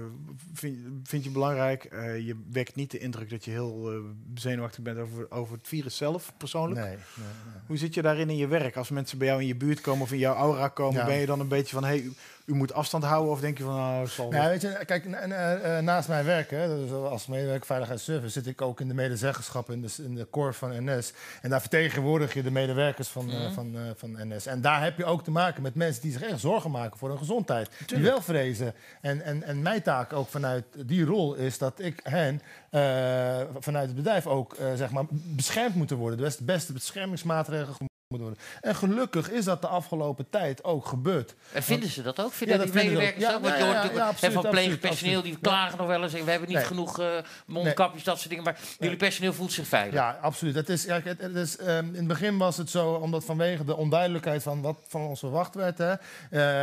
vind, vind je belangrijk. Eh, je wekt niet de indruk dat je heel zenuwachtig bent over, over het virus zelf, persoonlijk. Nee, nee, nee. Hoe zit je daarin in je werk? Als mensen bij jou in je buurt komen of in jouw aura komen, Ja. ben je dan een beetje van, hey, u moet afstand houden? Of denk je van, nou, zal Nou, weet je, kijk, eh, eh, naast mijn werk, hè, dus als medewerker veiligheidsservice, zit ik ook in de medezeggenschap in de, in de core van NS. En daar vertegenwoordig je de medewerkers van, eh, van, eh, van NS. En daar heb je ook te maken met mensen die zich echt zorgen maken voor hun gezondheid. Die wel vrezen. En, en, en mijn taak ook vanuit die rol is dat ik hen eh, vanuit het bedrijf ook zeg maar beschermd moeten worden. De beste, beste beschermingsmaatregelen worden. En gelukkig is dat de afgelopen tijd ook gebeurd. En vinden ze dat ook? Vinden Ja, die dat ze medewerkers ook. dat? Want je hoort natuurlijk van pleegpersoneel die klagen nog wel eens. en We hebben niet Nee. genoeg eh, mondkapjes, dat soort dingen. Maar jullie personeel voelt zich veilig. Ja, absoluut. Het is, ja, het, het is, ehm, in het begin was het zo, omdat vanwege de onduidelijkheid van wat van ons verwacht werd, hè,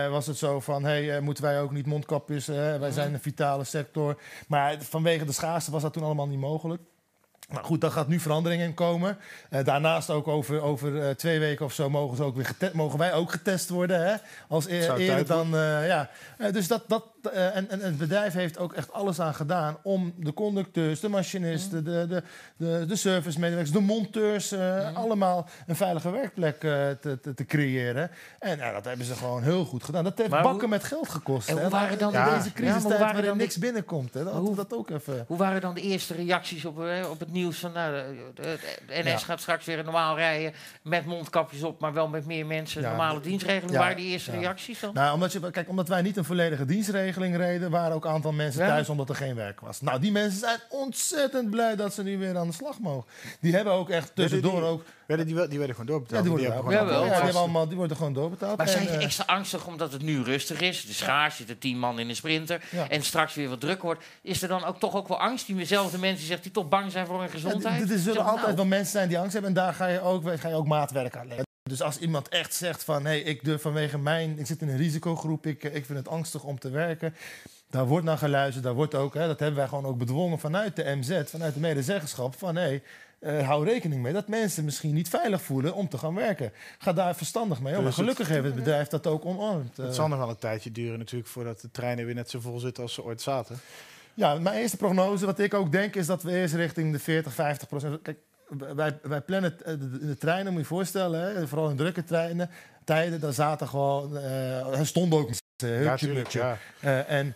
eh, was het zo van, hey, eh, moeten wij ook niet mondkapjes, wij zijn een vitale sector. Maar vanwege de schaarste was dat toen allemaal niet mogelijk. Maar goed, daar gaat nu verandering in komen. Eh, daarnaast ook over, over eh, twee weken of zo mogen, ze ook weer gete- mogen wij ook getest worden. Hè? Als e- Zou eerder dan. eh, ja. Eh, dus dat, dat, eh, en, en het bedrijf heeft ook echt alles aan gedaan om de conducteurs, de machinisten, de, de, de, de servicemedewerkers, de monteurs, eh, allemaal een veilige werkplek eh, te, te, te creëren. En ja, dat hebben ze gewoon heel goed gedaan. Dat heeft Maar bakken hoe- met geld gekost. En hoe waren dan in de- deze Ja, crisistijd waren waarin niks binnenkomt. Hè? Dat, Hoe- dat ook even. Hoe waren dan de eerste reacties op, op het nieuws van nou, de, NS Ja. gaat straks weer normaal rijden met mondkapjes op, maar wel met meer mensen, Ja, normale dienstregeling. Ja, waren die eerste ja. reacties dan? Nou, omdat, je, kijk, omdat wij niet een volledige dienstregeling reden, waren ook een aantal mensen Ja? thuis omdat er geen werk was. Nou, die mensen zijn ontzettend blij dat ze nu weer aan de slag mogen. Die hebben ook echt tussendoor die- ook. Werden die, wel- die werden gewoon Ja, doorbetaald. die worden, hebben ja, gewoon die, allemaal hebben vast- allemaal, die worden gewoon doorbetaald. Maar En, zijn ze eh, extra angstig omdat het nu rustig is? De schaars zitten tien man in een sprinter Ja. en straks weer wat druk wordt. Is er dan ook toch ook wel angst? Die dezelfde mensen die zegt die toch bang zijn voor hun ja, gezondheid? d- d- Er zullen Zeg, altijd nou, wel mensen zijn die angst hebben. En daar ga je ook, ga je ook maatwerk aan leggen. Dus als iemand echt zegt van, hé, ik durf vanwege mijn, ik zit in een risicogroep, ik, eh, ik vind het angstig om te werken. Daar wordt naar geluisterd, daar wordt ook, hè, dat hebben wij gewoon ook bedwongen vanuit de MZ, vanuit de medezeggenschap, van hé, eh, hou rekening mee dat mensen misschien niet veilig voelen om te gaan werken. Ga daar verstandig mee om. Dus gelukkig heeft het bedrijf dat ook omarmd. eh. Het zal nog wel een tijdje duren natuurlijk voordat de treinen weer net zo vol zitten als ze ooit zaten. Ja, mijn eerste prognose, wat ik ook denk, is dat we eerst richting de 40, 50 procent. Kijk, wij, wij plannen eh, de, de treinen, moet je je voorstellen, hè, vooral in drukke treinen, tijden, daar zaten gewoon, eh, er stonden ook heel Ja, tuurlijk, ja. Eh, en eh,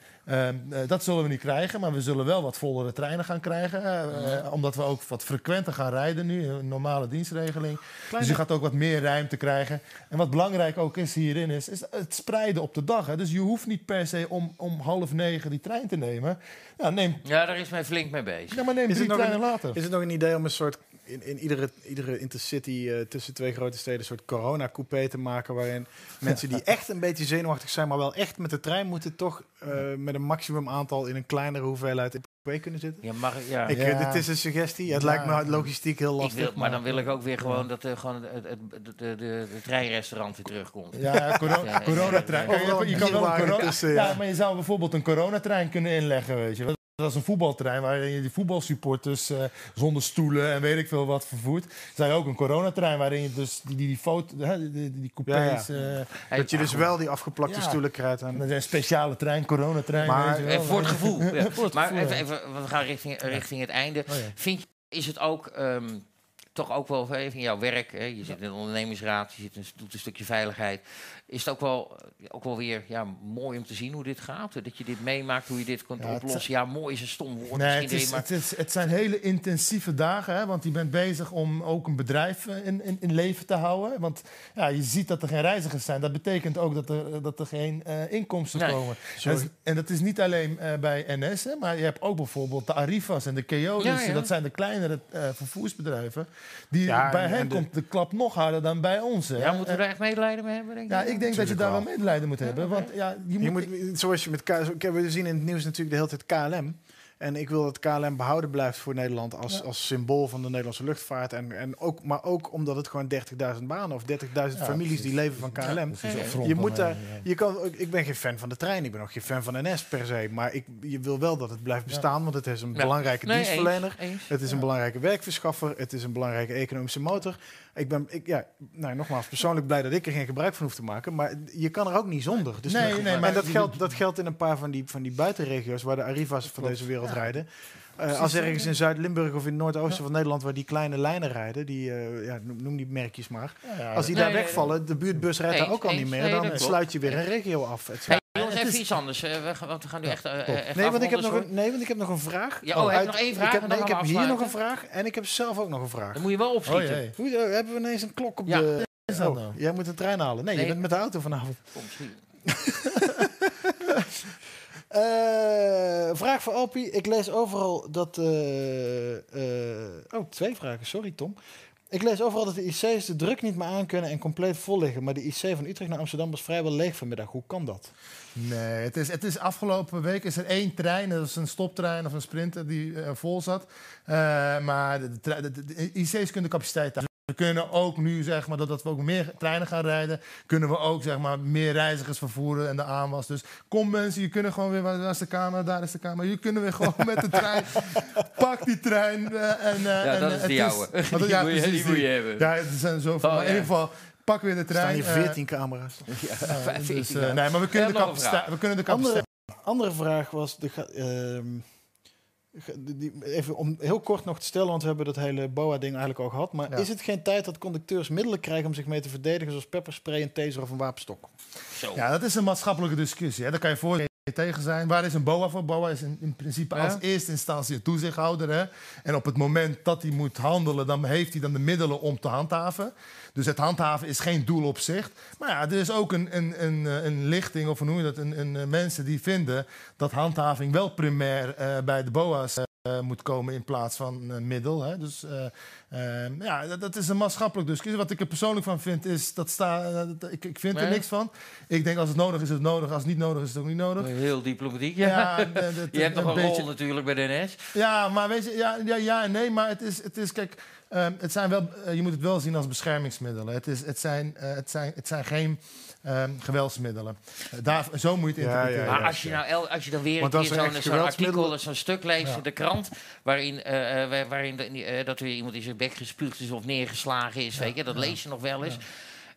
dat zullen we niet krijgen, maar we zullen wel wat vollere treinen gaan krijgen. eh, eh, omdat we ook wat frequenter gaan rijden nu, een normale dienstregeling. Dus je gaat ook wat meer ruimte krijgen. En wat belangrijk ook is hierin, is, is het spreiden op de dag. Hè. Dus je hoeft niet per se om, om half negen die trein te nemen. Ja, neem, Ja, daar is men flink mee bezig. ja, maar neem Is drie treinen later. Is het nog een idee om een soort in, in iedere, iedere intercity eh, tussen twee grote steden een soort corona-coupé te maken waarin mensen die echt een beetje zenuwachtig zijn, maar wel echt met de trein moeten, toch eh, met een maximum aantal in een kleinere hoeveelheid in de coupé kunnen zitten? Ja, mag ik, ja. Ik, Ja. eh, dit is een suggestie. Het Ja. lijkt me logistiek heel Ik lastig. wil, maar dan wil ik ook weer gewoon dat eh, gewoon het, het, de, de, de treinrestaurant weer terugkomt. Ja, coro Ja, coronatrein. ja, ja. Je, je kan wel een corona, ja. ja. maar je zou bijvoorbeeld een coronatrein kunnen inleggen, weet je. Dat is een voetbaltrein waarin je die voetbalsupporters eh, zonder stoelen en weet ik veel wat vervoert. Je ook een coronatrein waarin je dus die, die, die, foto, hè, die, die, die coupés... Ja, eh, Hey, dat je dus wel die afgeplakte Ja. stoelen krijgt. en dat is een speciale trein, coronatrein. Maar, wel. voor het gevoel. ja. Voor het maar gevoel, even, ja. even, we gaan richting, richting het einde. Oh, ja. Vind je, is het ook ehm, toch ook wel even in jouw werk? Hè? Je zit in een ondernemingsraad, je zit een, doet een stukje veiligheid. Is het ook wel, eh, ook wel weer ja, mooi om te zien hoe dit gaat? Dat je dit meemaakt, hoe je dit kunt Ja, oplossen? Ja, mooi is een stom woord Nee, het, misschien. is, maar het, is, het zijn hele intensieve dagen, hè, want je bent bezig om ook een bedrijf eh, in, in, in leven te houden. Want ja, je ziet dat er geen reizigers zijn. Dat betekent ook dat er, dat er geen eh, inkomsten Nee. komen. En, en dat is niet alleen eh, bij NS, hè, maar je hebt ook bijvoorbeeld de Arrivas en de Keolis. Ja, ja. Dat zijn de kleinere eh, vervoersbedrijven. Die, Ja, bij en- hen de- komt de klap nog harder dan bij ons. Hè. ja, moeten we daar echt medelijden mee hebben? Denk ik denk dat je daar wel medelijden moet hebben. Want ja, je moet, je moet, zoals je met K, zo- kijk, we zien in het nieuws natuurlijk de hele tijd KLM. En ik wil dat KLM behouden blijft voor Nederland als, Ja. als symbool van de Nederlandse luchtvaart. En, en ook, maar ook omdat het gewoon 30.000 banen of 30.000 Ja, families die leven van KLM. Ja, Je moet daar, je kan, ik ben geen fan van de trein, ik ben ook geen fan van NS per se. Maar ik, je wil wel dat het blijft bestaan, want het is een Ja. belangrijke Nee, dienstverlener. eens, eens. Het is een belangrijke werkverschaffer, het is een belangrijke economische motor. Ik ben, ik, ja, nou, nogmaals, persoonlijk blij dat ik er geen gebruik van hoef te maken. Maar je kan er ook niet zonder. Dus Nee, dat- nee, en maar- dat geldt, dat geldt in een paar van die, van die buitenregio's waar de Arriva's van deze wereld Ja. rijden. Eh, als ergens in Zuid-Limburg of in het noordoosten Ja. van Nederland waar die kleine lijnen rijden, die, eh, ja, noem, die merkjes maar. Ja, Als die Nee, daar nee, wegvallen, de buurtbus rijdt daar ook al niet meer, Nee, dan sluit je weer een regio af. Jongens, even iets anders. eh, we gaan, want we gaan nu echt, eh, echt Nee want, ik heb nog een, nee, want ik heb nog een vraag. Ja, oh, heb je uit- nog één vraag Ik heb, nee, ik heb hier nog een vraag en ik heb zelf ook nog een vraag. Dan moet je wel Oh opschieten. jee. Hoe, eh, hebben we ineens een klok op Ja. de... Is dat Oh, nou? jij moet de trein halen. Nee, Nee. je bent met de auto vanavond. Kom. Eh, vraag voor Alpi. Ik lees overal dat... eh, eh, oh, twee vragen. Sorry, Tom. Ik lees overal dat de IC's de druk niet meer aankunnen en compleet vol liggen. Maar de IC van Utrecht naar Amsterdam was vrijwel leeg vanmiddag. Hoe kan dat? Nee, het is, het is afgelopen week is er één trein, dat is een stoptrein of een sprinter die eh, vol zat. Eh, maar de, IC's kunnen de capaciteit aan. We kunnen ook nu, zeg maar, doordat we ook meer treinen gaan rijden, kunnen we ook zeg maar, meer reizigers vervoeren en de aanwas. Dus kom mensen, je kunnen gewoon weer, waar is de kamer, daar is de kamer. Je kunnen weer gewoon met de trein, pak die trein. eh, en, eh, Ja, en, dat eh, is het de jouwe. Die precies, die moet je hebben. Ja, er zijn zoveel. Oh, maar in ja. ieder geval, pak weer de Er staan trein. hier eh, 14 camera's. Veertien dus, nee, maar we kunnen, En de capaciteit, we kunnen de capaciteit. Andere, andere vraag was... De, even om heel kort nog te stellen, want we hebben dat hele BOA-ding eigenlijk al gehad. Maar Ja. is het geen tijd dat conducteurs middelen krijgen om zich mee te verdedigen, zoals pepperspray, een taser of een wapenstok? Zo. Ja, dat is een maatschappelijke discussie. Hè. Daar kan je voor tegen zijn. Waar is een BOA voor? BOA is in, in principe Ja. als eerste instantie een toezichthouder. Hè. En op het moment dat hij moet handelen, dan heeft hij dan de middelen om te handhaven. Dus het handhaven is geen doel op zich. Maar ja, er is ook een, een, een, eh, een lichting, of hoe noem je dat, een, een, eh, mensen die vinden dat handhaving wel primair eh, bij de BOA's eh, moet komen in plaats van een middel. Hè. Dus eh, eh, ja, dat, dat is een maatschappelijk discussie. Wat ik er persoonlijk van vind, is dat sta, eh, ik, ik vind er niks van. Ik denk als het nodig is, is het nodig. Als het niet nodig is, is het ook niet nodig. Heel diplomatiek, ja. Ja, eh, dat- Je hebt nog een beetje- rol natuurlijk bij de NS. Ja, maar weet je, ja, ja, ja en nee, maar het is, het is kijk, ehm, het zijn wel, eh, je moet het wel zien als beschermingsmiddelen. Het, is, het, zijn, eh, het, zijn, het zijn geen ehm, geweldsmiddelen. Eh, daar, zo moet je het Ja, interpreteren. ja, Maar als je, nou, el- als je dan weer er zo'n artikel, geweldsmiddelen- zo'n stuk leest Ja. in de krant... waarin, eh, eh, waar- waarin de- eh, dat weer iemand in zijn bek gespuugd is of neergeslagen is, weet je, dat lees je nog wel eens...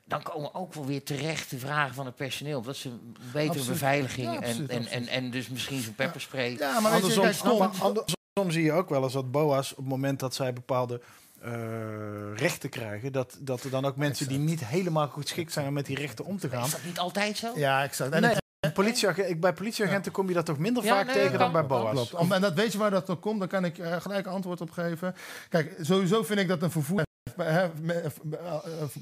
Dan komen ook wel weer terecht de vragen van het personeel. Dat ze een betere Absoluut. beveiliging Ja, absoluut, en, en, en, dus misschien zo'n pepperspray. Ja, maar je, Andersom, kijk, maar, andersom zie je ook wel eens dat BOA's op het moment dat zij bepaalde eh, rechten krijgen, dat, dat er dan ook mensen die niet helemaal goed geschikt zijn om met die rechten om te gaan. Is dat niet altijd zo? Ja, exact. En Nee, bij politieagenten kom je dat toch minder Ja, vaak nee, tegen dan bij BOA's. Klopt. En dat weet je waar dat door komt, dan kan ik eh, gelijk antwoord op geven. Kijk, sowieso vind ik dat een vervoer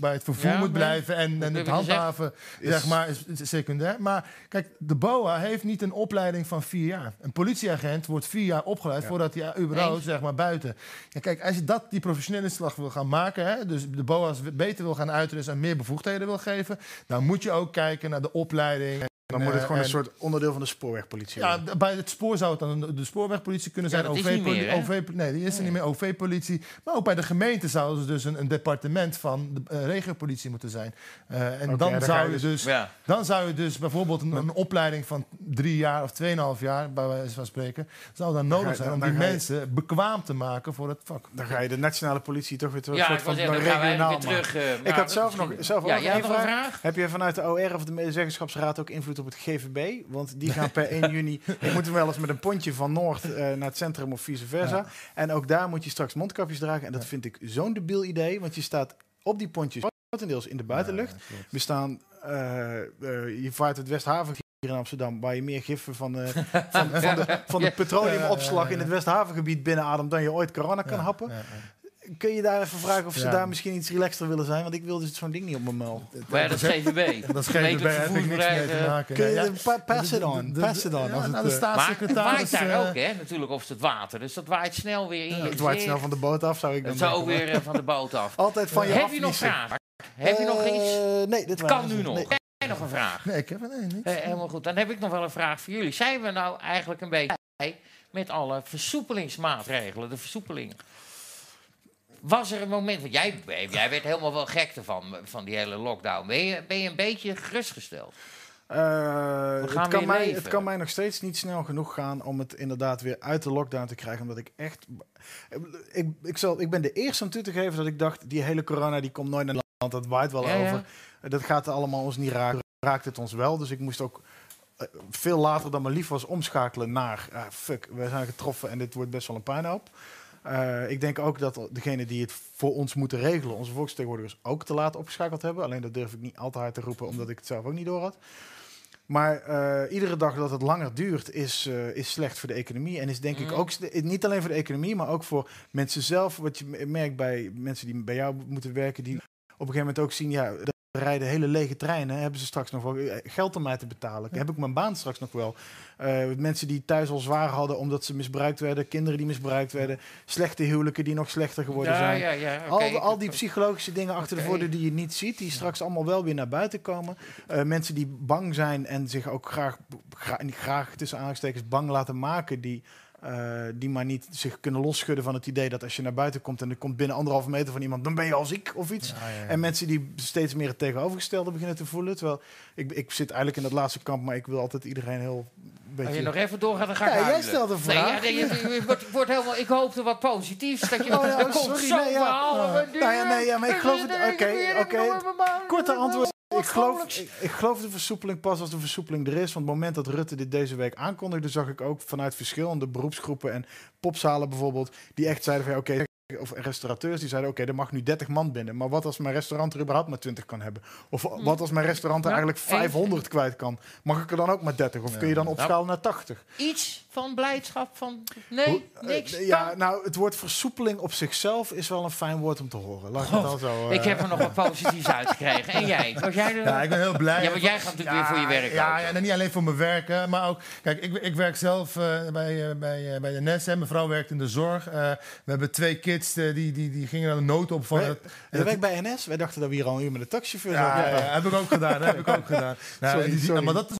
bij, het vervoer Ja, moet blijven en, en het handhaven Is- zeg maar, is, is secundair. Maar kijk, de BOA heeft niet een opleiding van vier jaar. Een politieagent wordt vier jaar opgeleid Ja. voordat hij überhaupt Eens. zeg maar, buiten. Ja, kijk, als je dat, die professionele slag wil gaan maken, hè, dus de BOA's beter wil gaan uitrusten en meer bevoegdheden wil geven, dan moet je ook kijken naar de opleiding. Dan moet het gewoon een en- soort onderdeel van de spoorwegpolitie ja, worden. bij het spoor zou het dan de, spoorwegpolitie kunnen Ja, zijn. dat is OV, niet meer, hè? OV, nee, die is er niet meer. OV-politie. Maar ook bij de gemeente zou er dus een, een departement van de eh, regiopolitie moeten zijn. Eh, en dan, zou je dus- dus, Ja. dan zou je dus bijvoorbeeld een, een opleiding van drie jaar of tweeënhalf jaar, bij wijze van spreken, zou dan nodig zijn dan- om dan die je- mensen bekwaam te maken voor het vak. Dan ga je de nationale politie toch weer terug Ja, soort ik van zeggen, dan gaan wij regionaal terug. eh, Ik had zelf nog zelf nog een vraag. vraag? Heb je vanuit de OR of de medezeggenschapsraad ook invloed op het GVB? Want die gaan per 1 juni... Ik moet wel eens met een pontje van Noord eh, naar het centrum of vice versa. Ja. En ook daar moet je straks mondkapjes dragen. En dat vind ik zo'n debiel idee. Want je staat op die pontjes grotendeels in de buitenlucht. We staan... eh, eh, je vaart het Westhaven hier in Amsterdam, waar je meer giffen van, van, van de, van de petroleumopslag in het Westhavengebied binnenademt dan je ooit corona kan happen. Kun je daar even vragen of ze Ja. daar misschien iets relaxter willen zijn? Want ik wil dus zo'n ding niet op mijn muil. Maar ja, dat is GVB. Dat is geen daar heb ik niks mee te maken. Kun je Ja, de- pa- pass de- it on, pass it on. ja, als het, nou, de eh, Maar het staatssecretaris... waait daar eh, ook, hè, natuurlijk, of het water. Dus dat waait snel weer in je het waait snel van de boot af, zou ik dan Het zou weer eh, van de boot af. Altijd van je Heb je nog vragen? Heb je nog Eh, iets? Nee, dit kan nu nog. Heb jij nog een vraag? Nee, ik heb er nee, niks. Helemaal goed. Dan heb ik nog wel een vraag voor jullie. Zijn we nou eigenlijk een beetje met alle versoepelingsmaatregelen, de versoepelingen? Was er een moment, want jij, jij werd helemaal wel gek ervan, van die hele lockdown. Ben je, ben je een beetje gerustgesteld? Gaan het, kan mij, het kan mij nog steeds niet snel genoeg gaan om het inderdaad weer uit de lockdown te krijgen. Omdat ik echt. Ik, ik, zal, ik ben de eerste om toe te geven dat ik dacht: die hele corona die komt nooit naar Nederland. Dat waait wel Ja, ja. over. Dat gaat allemaal ons niet raken. Raakt het ons wel. Dus ik moest ook eh, veel later dan me lief was omschakelen naar. ah, fuck, we zijn getroffen en dit wordt best wel een puinhoop. Eh, ik denk ook dat degenen die het voor ons moeten regelen, onze volksvertegenwoordigers, ook te laat opgeschakeld hebben. Alleen dat durf ik niet al te hard te roepen, omdat ik het zelf ook niet door had. Maar eh, iedere dag dat het langer duurt, is, eh, is slecht voor de economie. En is denk ik Mhm. ook niet alleen voor de economie, maar ook voor mensen zelf. Wat je merkt bij mensen die bij jou moeten werken, die op een gegeven moment ook zien, ja, rijden hele lege treinen. Hebben ze straks nog wel eh, geld om mij te betalen? Heb ik mijn baan straks nog wel? Eh, mensen die thuis al zwaar hadden omdat ze misbruikt werden, kinderen die misbruikt werden, slechte huwelijken die nog slechter geworden ja, zijn. ja, ja. Al, die- al die psychologische dingen achter de voordeur die je niet ziet, die straks allemaal wel weer naar buiten komen. Eh, mensen die bang zijn en zich ook graag, gra- niet graag tussen aanstekens bang laten maken, die, eh, die maar niet zich kunnen losschudden van het idee dat als je naar buiten komt en er komt binnen anderhalve meter van iemand, dan ben je al ziek of iets. En mensen die steeds meer het tegenovergestelde beginnen te voelen. Terwijl ik, ik zit eigenlijk in dat laatste kamp, maar ik wil altijd iedereen heel Als beetje... je nog even doorgaat, dan ga ik Ja, jij stelt een vraag. nee, je, wordt, wordt helemaal, ik hoopte wat positiefs. Dat je, Oh ja, komt sorry, nee, ja. Nou ja, nee, ja, maar ik geloof het- oké, ik. Korte antwoord. Ik geloof, ik, ik geloof de versoepeling pas als de versoepeling er is. Want op het moment dat Rutte dit deze week aankondigde, zag ik ook vanuit verschillende beroepsgroepen en popzalen bijvoorbeeld, die echt zeiden van ja, oké, of restaurateurs die zeiden oké, er mag nu 30 man binnen. Maar wat als mijn restaurant er überhaupt maar 20 kan hebben? Of wat als mijn restaurant er Ja, eigenlijk 500 kwijt kan? Mag ik er dan ook maar 30? Of kun je dan opschalen naar 80? Iets van blijdschap, van nee, Hoe- niks. eh, ja, nou, het woord versoepeling op zichzelf is wel een fijn woord om te horen. Laat ik het al zo. eh, Ik heb er nog wat positiefs uitgekregen. En jij? Was jij er? Ja, ik ben heel blij. Ja, want jij gaat natuurlijk weer voor je werk Ja, ook. ja, en niet alleen voor mijn werk, hè, maar ook... Kijk, ik, ik werk zelf eh, bij, eh, bij, eh, bij de NES. Hè. Mijn vrouw werkt in de zorg. Eh, we hebben twee kids eh, die, die, die gingen naar de noodopvang. Wij- Je werkt bij NS? Wij dachten dat we hier al een uur met de taxichauffeur Ja, ja, ja, heb ik ook gedaan. Heb ik ook gedaan. Nou, Sorry, die- die- sorry. Maar dat is,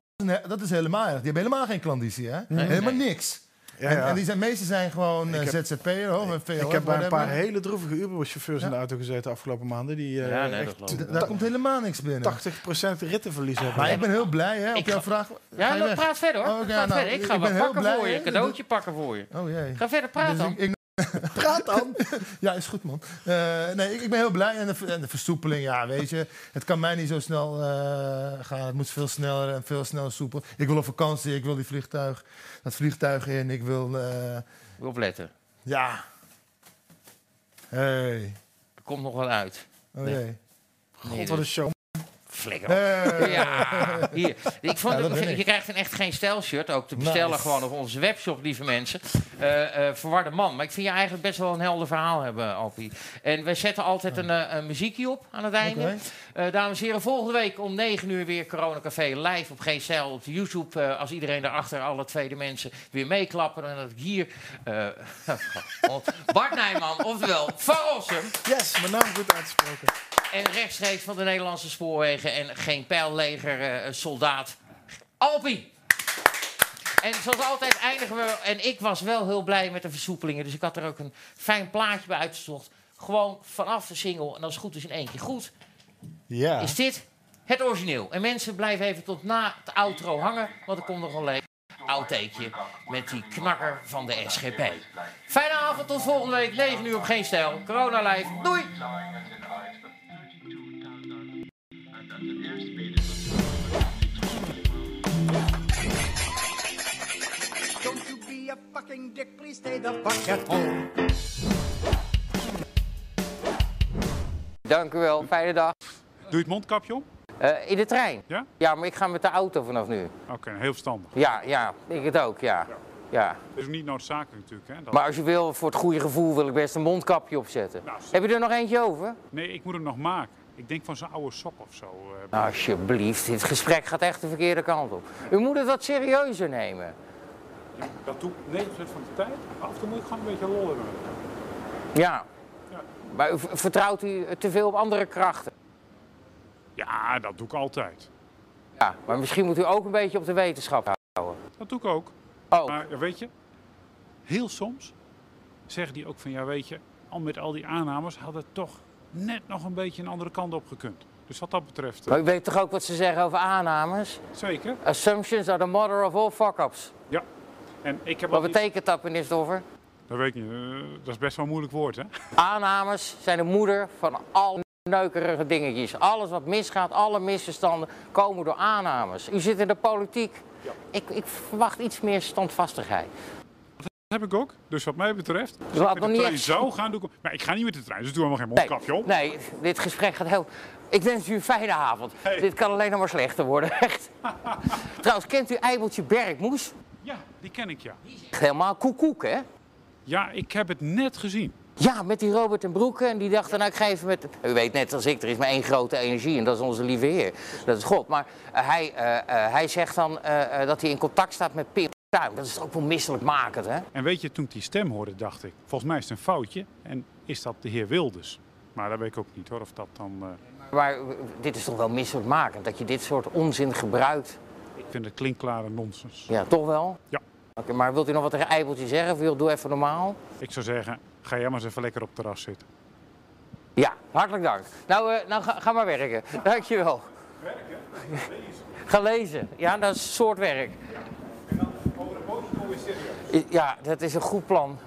dat is helemaal erg. Die hebben helemaal geen klanditie, hè? Helemaal niks. Ja, En, ja. en die zijn, meeste zijn gewoon Ik eh, ZZP'er of een VO. Ik heb bij een paar hele droevige Uber-chauffeurs in de auto gezeten de afgelopen maanden. Die eh, Ja, nee, echt ik. Daar komt helemaal niks binnen. 80% rittenverlies hebben. Maar ik ben heel blij, hè, op Ik jouw ga- vraag. Ja, Ga je nou, weg? praat verder hoor. Oh, praat nou, verder. Ik ik ga ben wat pakken blij, voor je. cadeautje pakken voor je. Oh jee. Ga verder, praat Dus dan. ik- ik- Praat dan! ja, is goed, man. Eh, nee, ik, ik ben heel blij. En de, en de versoepeling, ja, weet je. Het kan mij niet zo snel eh, gaan. Het moet veel sneller en veel sneller soepel. Ik wil op vakantie, ik wil die vliegtuig, dat vliegtuig in. Ik wil, eh, Moet opletten. ja. Hey. Er komt nog wat uit. Oh Nee. jee. God, wat een show. Flikker op. Ja, hier. Ik vond, Ja, ben je krijgt een echt geen stijlshirt, ook te bestellen Nice. gewoon op onze webshop, lieve mensen. Eh, verwarde man. Maar ik vind je eigenlijk best wel een helder verhaal hebben, Alpie. En wij zetten altijd een, eh, een muziekje op aan het einde. Dames en heren, volgende week om 9 uur weer Corona Café live op Geen Stijl op YouTube. Als iedereen daarachter, alle tweede mensen, weer meeklappen. En dat ik hier... Bart Nijman, oftewel Van Rossum. Yes, mijn naam goed uitgesproken. En rechtstreeks van de Nederlandse spoorwegen en geen pijlleger eh, soldaat. Alpie! En zoals altijd eindigen we. En ik was wel heel blij met de versoepelingen. Dus ik had er ook een fijn plaatje bij uitgezocht. Gewoon vanaf de single. En als het goed is in één keer goed. Ja. Is dit het origineel. En mensen blijven even tot na het outro hangen. Want er komt nog een leuk outtakeje met die knakker van de SGP. Fijne avond, tot volgende week. 9 uur op Geen Stijl. Corona Live. Doei! You fucking dick, please stay the fuck at home. Dank u wel, fijne dag. Doe je het mondkapje om? Eh, in de trein? Ja? Ja, maar ik ga met de auto vanaf nu. Oké, heel verstandig. Ja, ja, ik het ook, ja. ja. Dat is niet noodzakelijk natuurlijk. Hè? Dat... Maar als je wil, voor het goede gevoel wil ik best een mondkapje opzetten. Nou, Heb je er nog eentje over? Nee, ik moet hem nog maken. Ik denk van zo'n oude sok of zo. eh, Nou, alsjeblieft, dit gesprek gaat echt de verkeerde kant op. U moet het wat serieuzer nemen. Dat doe ik 90% van de tijd. Af en toe moet ik gewoon een beetje hem. Ja. Ja. Maar vertrouwt u te veel op andere krachten? Ja, dat doe ik altijd. Ja, maar misschien moet u ook een beetje op de wetenschap houden. Dat doe ik ook. Oh, Maar weet je, heel soms zeggen die ook van, ja weet je, al met al die aannames had het toch net nog een beetje een andere kant op gekund. Dus wat dat betreft, eh, maar u weet toch ook wat ze zeggen over aannames? zeker. Assumptions are the mother of all fuck-ups. Ja. En ik heb Wat betekent dat, meneer Stoffer? Dat weet ik niet. eh, dat is best wel een moeilijk woord, hè? Aannames zijn de moeder van al neukerige dingetjes. Alles wat misgaat, alle misverstanden komen door aannames. U zit in de politiek. Ik, ik verwacht iets meer standvastigheid. heb ik ook. Dus wat mij betreft, als laat ik met nog de niet trein echt- zou gaan, doe ik... Maar ik ga niet met de trein, dus doe helemaal geen Nee, mondkapje op. nee, dit gesprek gaat heel... Ik wens u een fijne avond. Hey. Dit kan alleen nog maar slechter worden, echt. Trouwens, kent u Eibeltje Bergmoes? Ja, die ken ik, ja. Echt Helemaal koekoek, hè? Ja, ik heb het net gezien. Ja, met die Robert en Broeke. En die dachten, nou, ik ga even met... U weet net als ik, er is maar één grote energie en dat is onze lieve Heer. Dat is God. Maar eh, hij, eh, eh, hij zegt dan dat hij in contact staat met Pim Tuin. Dat is toch ook wel misselijkmakend, hè? En weet je, toen ik die stem hoorde, dacht ik, volgens mij is het een foutje. En is dat de heer Wilders? Maar dat weet ik ook niet hoor, of dat dan... Maar dit is toch wel misselijkmakend, dat je dit soort onzin gebruikt. Ik vind het klinkklare nonsens. Ja, toch wel? Ja. Oké, maar wilt u nog wat tegen Eibeltje zeggen? Of doe even normaal? Ik zou zeggen, ga jij maar eens even lekker op het terras zitten. Ja, hartelijk dank. Nou, eh, nou ga, ga maar werken. Dankjewel. Werken? Ga lezen. Ja, dat is een soort werk. Over een poosje weer serieus. Ja, dat is een goed plan.